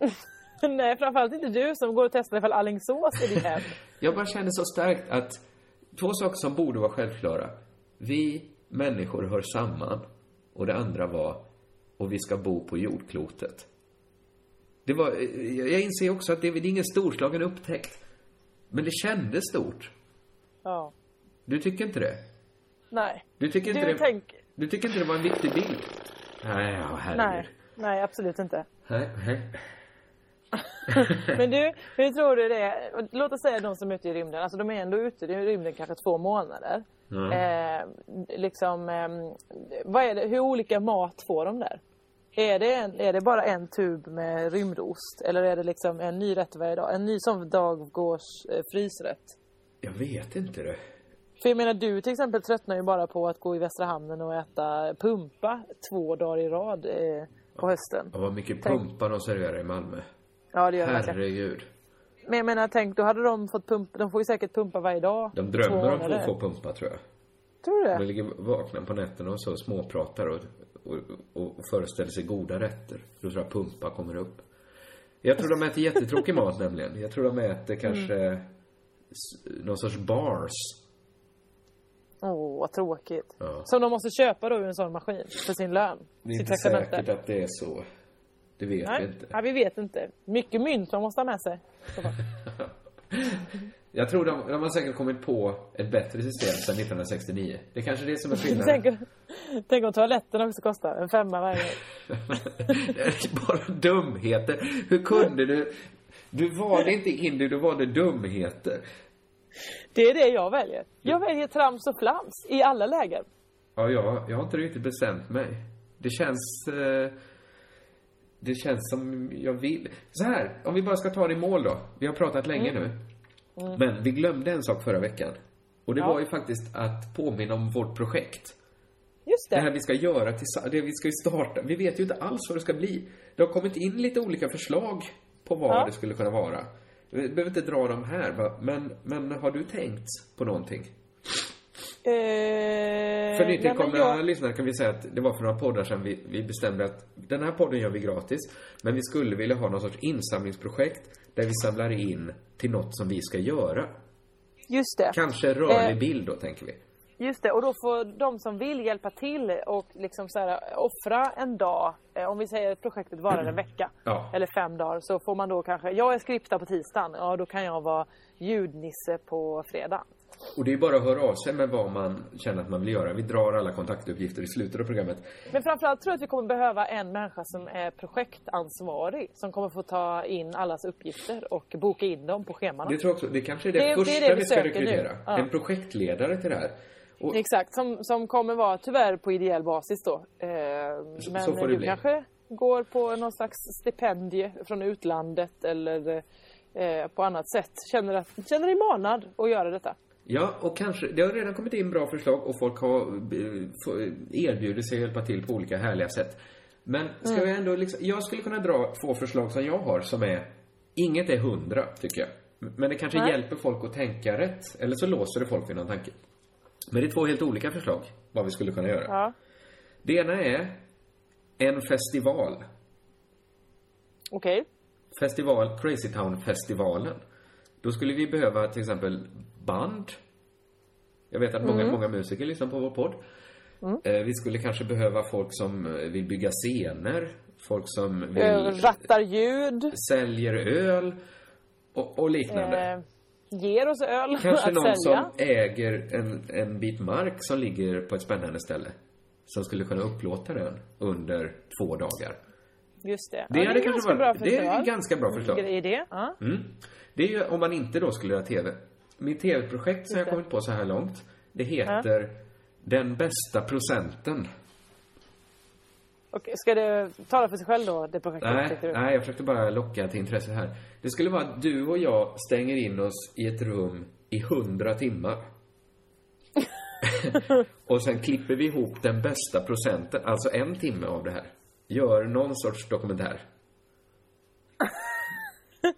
Nej, framförallt inte du som går och testar ifall Alingsås är ditt hem. Jag bara kände så starkt att två saker som borde vara självklara. Vi människor hör samman. Och det andra var, och vi ska bo på jordklotet. Det var, jag inser också att det är ingen storslagen upptäckt. Men det kändes stort. Ja. Du tycker inte det? Nej. Du tycker inte du det? tänk... Du tycker inte det var en viktig bild? Nej, ja, herregud. Nej. Nej, absolut inte. Nej, nej. Men du, hur tror du det? Låt oss säga de som är ute i rymden, alltså de är ändå ute i rymden kanske två månader. Ja. Eh, liksom, eh, det, hur olika mat får de där? Är det, en, är det bara en tub med rymdost? Eller är det liksom en ny rätt varje dag? En ny som Dagårs eh, frysrätt? Jag vet inte det. För jag menar du till exempel tröttnar ju bara på att gå i Västra Hamnen och äta pumpa två dagar i rad eh, på hösten. Och vad mycket Tänk- pumpar de serverar i Malmö. Ja det gör det. Herregud. Men jag menar tänk, då hade de fått pumpa, de får ju säkert pumpa varje dag. De drömmer om att få pumpa tror jag. Tror du De det? ligger vakna på nätterna och så småpratar och, och, och föreställer sig goda rätter. Då tror jag pumpa kommer upp. Jag tror de äter jättetråkig mat nämligen. Jag tror de äter kanske Mm. någon sorts bars. Åh, vad tråkigt. Ja. Som de måste köpa då ur en sån maskin för sin lön. Det är inte säkert att det är så. Det vet vi Nej, inte. ja, vi vet inte. Mycket mynt man måste ha med sig. Jag tror de, de har säkert kommit på ett bättre system sedan 1969. Det är kanske det som är skillnaden. tänk, tänk om toaletten också kostar en femma varje gång. Är bara dumheter. Hur kunde du? Du valde inte Indy, du valde dumheter. Det är det jag väljer. Jag väljer trams och flams i alla lägen. Ja, jag, jag har inte riktigt bestämt mig. Det känns... Eh, det känns som jag vill. Så här, om vi bara ska ta det i mål då. Vi har pratat länge Mm. nu. Mm. Men vi glömde en sak förra veckan. Och det Ja. var ju faktiskt att påminna om vårt projekt. Just Det det. här vi ska göra tillsammans, det vi ska ju starta. Vi vet ju inte alls vad det ska bli. Det har kommit in lite olika förslag på vad Ja. det skulle kunna vara. Vi behöver inte dra dem här, va? Men, men har du tänkt på någonting? Eh, För nytillkomna jag- lyssnare kan vi säga att det var för några poddar sedan vi, vi bestämde att den här podden gör vi gratis. Men vi skulle vilja ha någon sorts insamlingsprojekt där vi samlar in till något som vi ska göra. Just det. Kanske rörlig Eh, bild då, tänker vi. Just det, och då får de som vill hjälpa till och liksom så här, offra en dag, eh, om vi säger att projektet varar en vecka Ja. eller fem dagar, så får man då kanske, jag är skripta på tisdagen, ja då kan jag vara ljudnisse på fredag. Och det är bara att höra av sig med vad man känner att man vill göra. Vi drar alla kontaktuppgifter i slutet av programmet. Men framförallt tror jag att vi kommer behöva en människa som är projektansvarig, som kommer få ta in allas uppgifter och boka in dem på scheman. Det tror jag också, det kanske är det, Det- det är första det vi, vi ska rekrytera. Ja. En projektledare till det här. Och Exakt, som, som kommer vara tyvärr på ideell basis då. Eh, Så- men så får det du bli. kanske går på någon slags stipendie från utlandet eller eh, på annat sätt. Känner, att, känner dig manad att göra detta. Ja, och kanske, det har redan kommit in bra förslag och folk har eh, erbjudit sig att hjälpa till på olika härliga sätt. Men ska Mm. vi ändå liksom, jag skulle kunna dra två förslag som jag har som är, inget är hundra tycker jag. Men det kanske Nej. hjälper folk att tänka rätt. Eller så låser det folk vid någon tanke. Men det är två helt olika förslag, vad vi skulle kunna göra. Ja. Det ena är en festival. Okej. Festival, Crazy Town-festivalen. Då skulle vi behöva till exempel band. Jag vet att många, Mm. många musiker lyssnar på vår podd. Mm. Eh, Vi skulle kanske behöva folk som eh, vill bygga scener. Folk som vill Eh, rattar ljud. säljer öl och, och liknande. Eh, ger oss öl kanske att någon sälja. som äger en, en bit mark som ligger på ett spännande ställe. Som skulle kunna upplåta den under två dagar. Just det. Det ja, hade är ganska varit- bra det är ganska bra förslag. Idé. Ja. Mm. Det är ju om man inte då skulle göra TV. Mitt TV-projekt som jag kommit på så här långt, det heter Den bästa procenten. Okej, ska det tala för sig själv då, det projektet? Nej, du? nej, jag försökte bara locka till intresse här. Det skulle vara att du och jag stänger in oss i ett rum i hundra timmar. och sen klipper vi ihop den bästa procenten, alltså en timme av det här. Gör någon sorts dokumentär.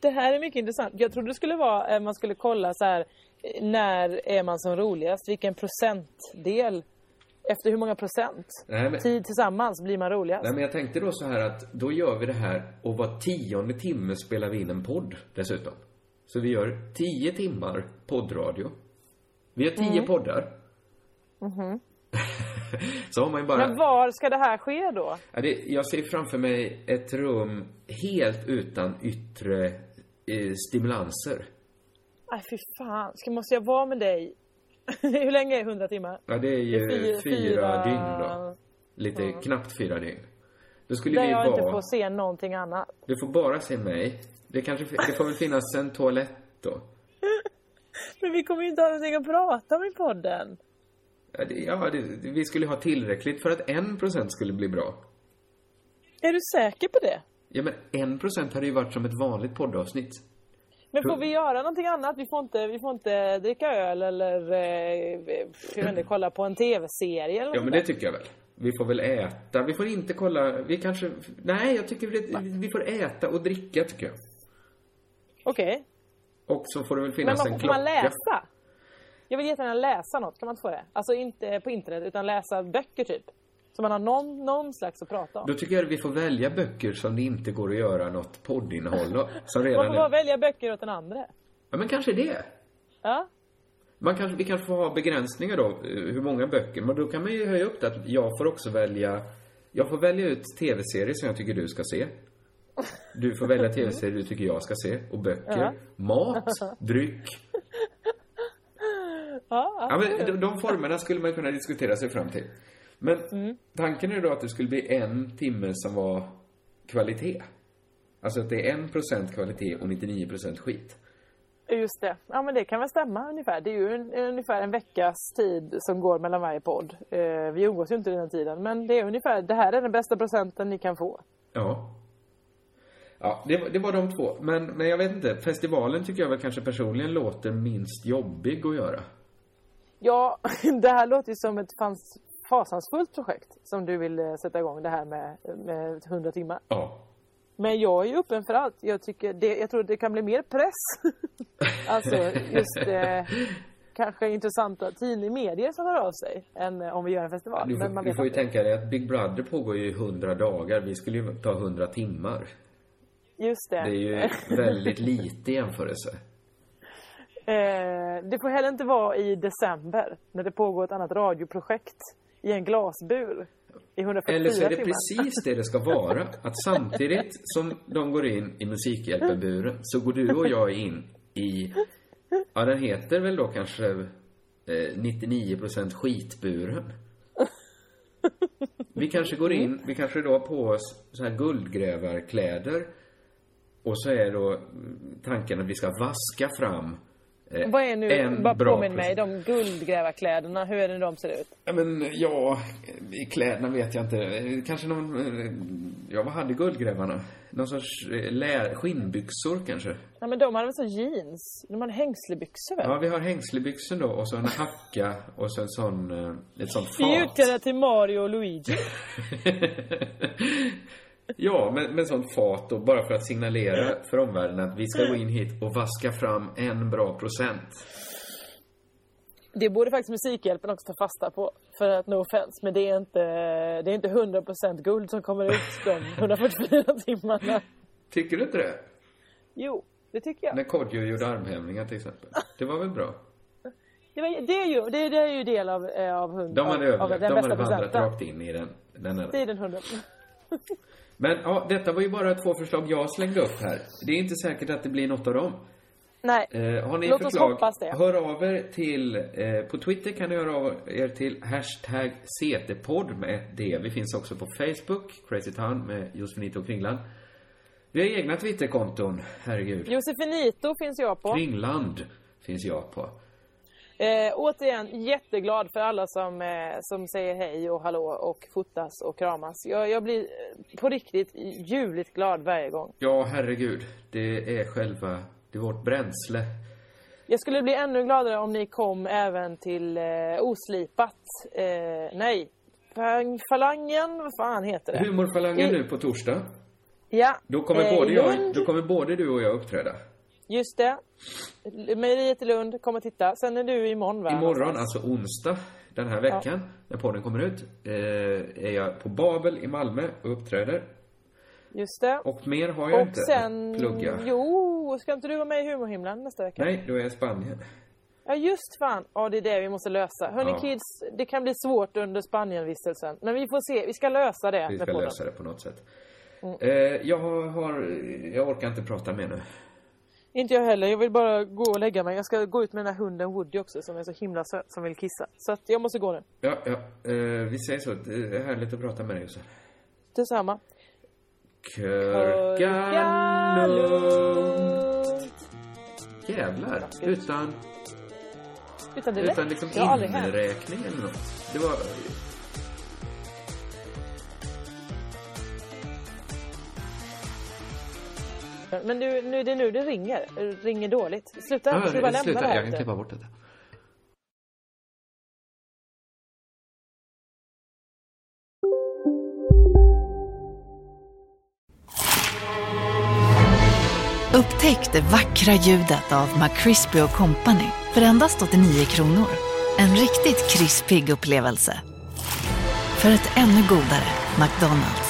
Det här är mycket intressant. Jag trodde det skulle vara, eh, man skulle kolla så här, eh, när är man som roligast? Vilken procentdel? Efter hur många procent? Nej, men- Tid tillsammans blir man roligast. Nej, men jag tänkte då så här att då gör vi det här och var tionde timme spelar vi in en podd dessutom. Så vi gör tio timmar poddradio. Vi har tio Mm. poddar. Mhm. Så har man ju bara... Men var ska det här ske då? Jag ser framför mig ett rum helt utan yttre eh, stimulanser. Nej fy fan, ska, måste jag vara med dig? hur länge är 100 timmar? Ja, det är ju Det är fyra, fy- fyra- dygn då. Lite Ja. knappt fyra dygn. Då skulle Där vi jag inte vara... får se någonting annat. Du får bara se mig. Det kanske, det får väl finnas en toalett då. Men vi kommer ju inte ha någonting att prata om i podden. Ja, det, ja det, vi skulle ha tillräckligt för att en procent skulle bli bra. Är du säker på det? Ja, men en procent hade ju varit som ett vanligt poddavsnitt. Men får vi göra någonting annat? Vi får inte, vi får inte dricka öl eller eh, inte, kolla på en tv-serie eller Ja, men det tycker jag väl. Vi får väl äta. Vi får inte kolla... Vi kanske... Nej, jag tycker det, vi får äta och dricka, tycker jag. Okej. Och så får det väl Men finnas man, en får klocka. man läsa? Jag vill jättegärna läsa något. Kan man inte få det? Alltså inte på internet, utan läsa böcker typ. Så man har någon, någon slags att prata om. Då tycker jag att vi får välja böcker som det inte går att göra något poddinnehåll. Som Man redan får bara är... välja böcker åt den andra. Ja, men kanske det. Ja. Man kanske, vi kanske får ha begränsningar då, eh, hur många böcker. Men då kan man ju höja upp det att jag får också välja... Jag får välja ut tv-serier som jag tycker du ska se. Du får välja tv-serier du tycker jag ska se. Och böcker. Ja. Mat. Dryck. Ja, Ja, men de, de formerna skulle man kunna diskutera sig fram till. Men tanken är då att det skulle bli en timme som var kvalitet. Alltså att det är en procent kvalitet och 99 procent skit. Just det. Ja men det kan väl stämma ungefär. Det är ju en, ungefär en veckas tid som går mellan varje podd. Eh, vi umgås ju inte den tiden. Men det är ungefär, det här är den bästa procenten ni kan få. Ja. Ja, det, var- det var de två. Men, men jag vet inte, festivalen tycker jag väl kanske personligen låter minst jobbig att göra. Ja, det här låter ju som ett fasansfullt projekt som du vill eh, sätta igång det här med, med 100 timmar. Ja. Men jag är ju öppen för allt. Jag, tycker det, jag tror det kan bli mer press. alltså just eh, kanske intressanta tidning medier som hör av sig än eh, om vi gör en festival. Du, Men får- man du får ju inte. tänka dig att Big Brother pågår ju i 100 dagar. Vi skulle ju ta 100 timmar. Just det. Det är ju väldigt lite i jämförelse. Eh, det får heller inte vara i december när det pågår ett annat radioprojekt i en glasbur i 144 Eller så är det timmar. precis det det ska vara. Att samtidigt som de går in i Musikhjälpen-buren så går du och jag in i, ja den heter väl då kanske eh, 99% skitburen. Vi kanske går in, vi kanske då har på oss så här guldgrävarkläder och så är då tanken att vi ska vaska fram Vad är nu, en bara påminn mig, de guldgrävarkläderna, hur är det de ser ut? Ja, men ja, i kläderna vet jag inte. Eh, Kanske någon, eh, ja vad hade guldgrävarna? Någon sorts eh, lär, skinnbyxor kanske? Ja men de hade väl så jeans? De hade hängslebyxor väl? Ja, vi har hängslebyxor då och så en hacka och så en sån, eh, ett sånt Vi är fat. utklädda till Mario och Luigi. Ja, med, med sånt fat då, bara för att signalera för omvärlden att vi ska gå in hit och vaska fram en bra procent. Det borde faktiskt Musikhjälpen också ta fasta på. För att no offense, men det är inte, det är inte 100% guld som kommer ut de 144 timmarna. Tycker du inte det? Jo, det tycker jag. När Kodjo gjorde armhävningar till exempel. Det var väl bra? Det, var, det, är ju, det, det är ju del av, eh, av, hund, De hade av, av den De bästa hade vandrat procenten. rakt in i den. den här. Det är den 100. Men ja, detta var ju bara två förslag jag slängde upp här. Det är inte säkert att det blir något av dem. Nej, Eh, har ni Låt oss förslag, hoppas det. hör av er till, eh, på Twitter kan ni höra av er till hashtag CT-podd med ett D. Vi finns också på Facebook, Crazy Town med Josefinito och Kringland. Vi har egna Twitterkonton, herregud. Josefinito finns jag på. Kringland finns jag på. Eh, återigen, jätteglad för alla som, eh, som säger hej och hallå och fotas och kramas. Jag, jag blir eh, på riktigt ljuvligt glad varje gång. Ja, herregud. Det är själva, det är vårt bränsle. Jag skulle bli ännu gladare om ni kom även till eh, Oslipat. Eh, nej, Falangen, vad fan heter det? Humorfalangen I- nu på torsdag. Ja. Då kommer, eh, både jag, då kommer både du och jag uppträda. Just det. Mejeriet i Lund, kom och titta. Sen är du imorgon va? Imorgon, alltså onsdag den här veckan, när podden kommer ut, eh, är jag på Babel i Malmö och uppträder. Just det. Och mer har jag och inte sen, att plugga. Jo, ska inte du vara med i Humorhimlen nästa vecka? Nej, då är jag i Spanien. Ja, just fan. Ja, det är det vi måste lösa. Hörni Ja. kids, det kan bli svårt under Spanienvistelsen. Men vi får se. Vi ska lösa det Vi ska lösa det på något sätt. Mm. Eh, jag har, jag orkar inte prata mer nu. Inte jag heller. Jag vill bara gå och lägga mig. Jag ska gå ut med den här hunden Woody också som är så himla söt som vill kissa. Så att jag måste gå nu. Ja, ja. Eh, vi säger så. Det är härligt att prata med dig, Josef. Detsamma. Körka lugnt. Jävlar. Utan, Utan det utan liksom inräkning eller något. Det var... Men nu, nu, det är nu det ringer. Det ringer dåligt. Sluta, Ja, ska bara lämna sluta, det här? jag kan klippa bort detta. Upptäck det vackra ljudet av McCrispy Company för endast 89 kronor. En riktigt krispig upplevelse. För ett ännu godare McDonalds.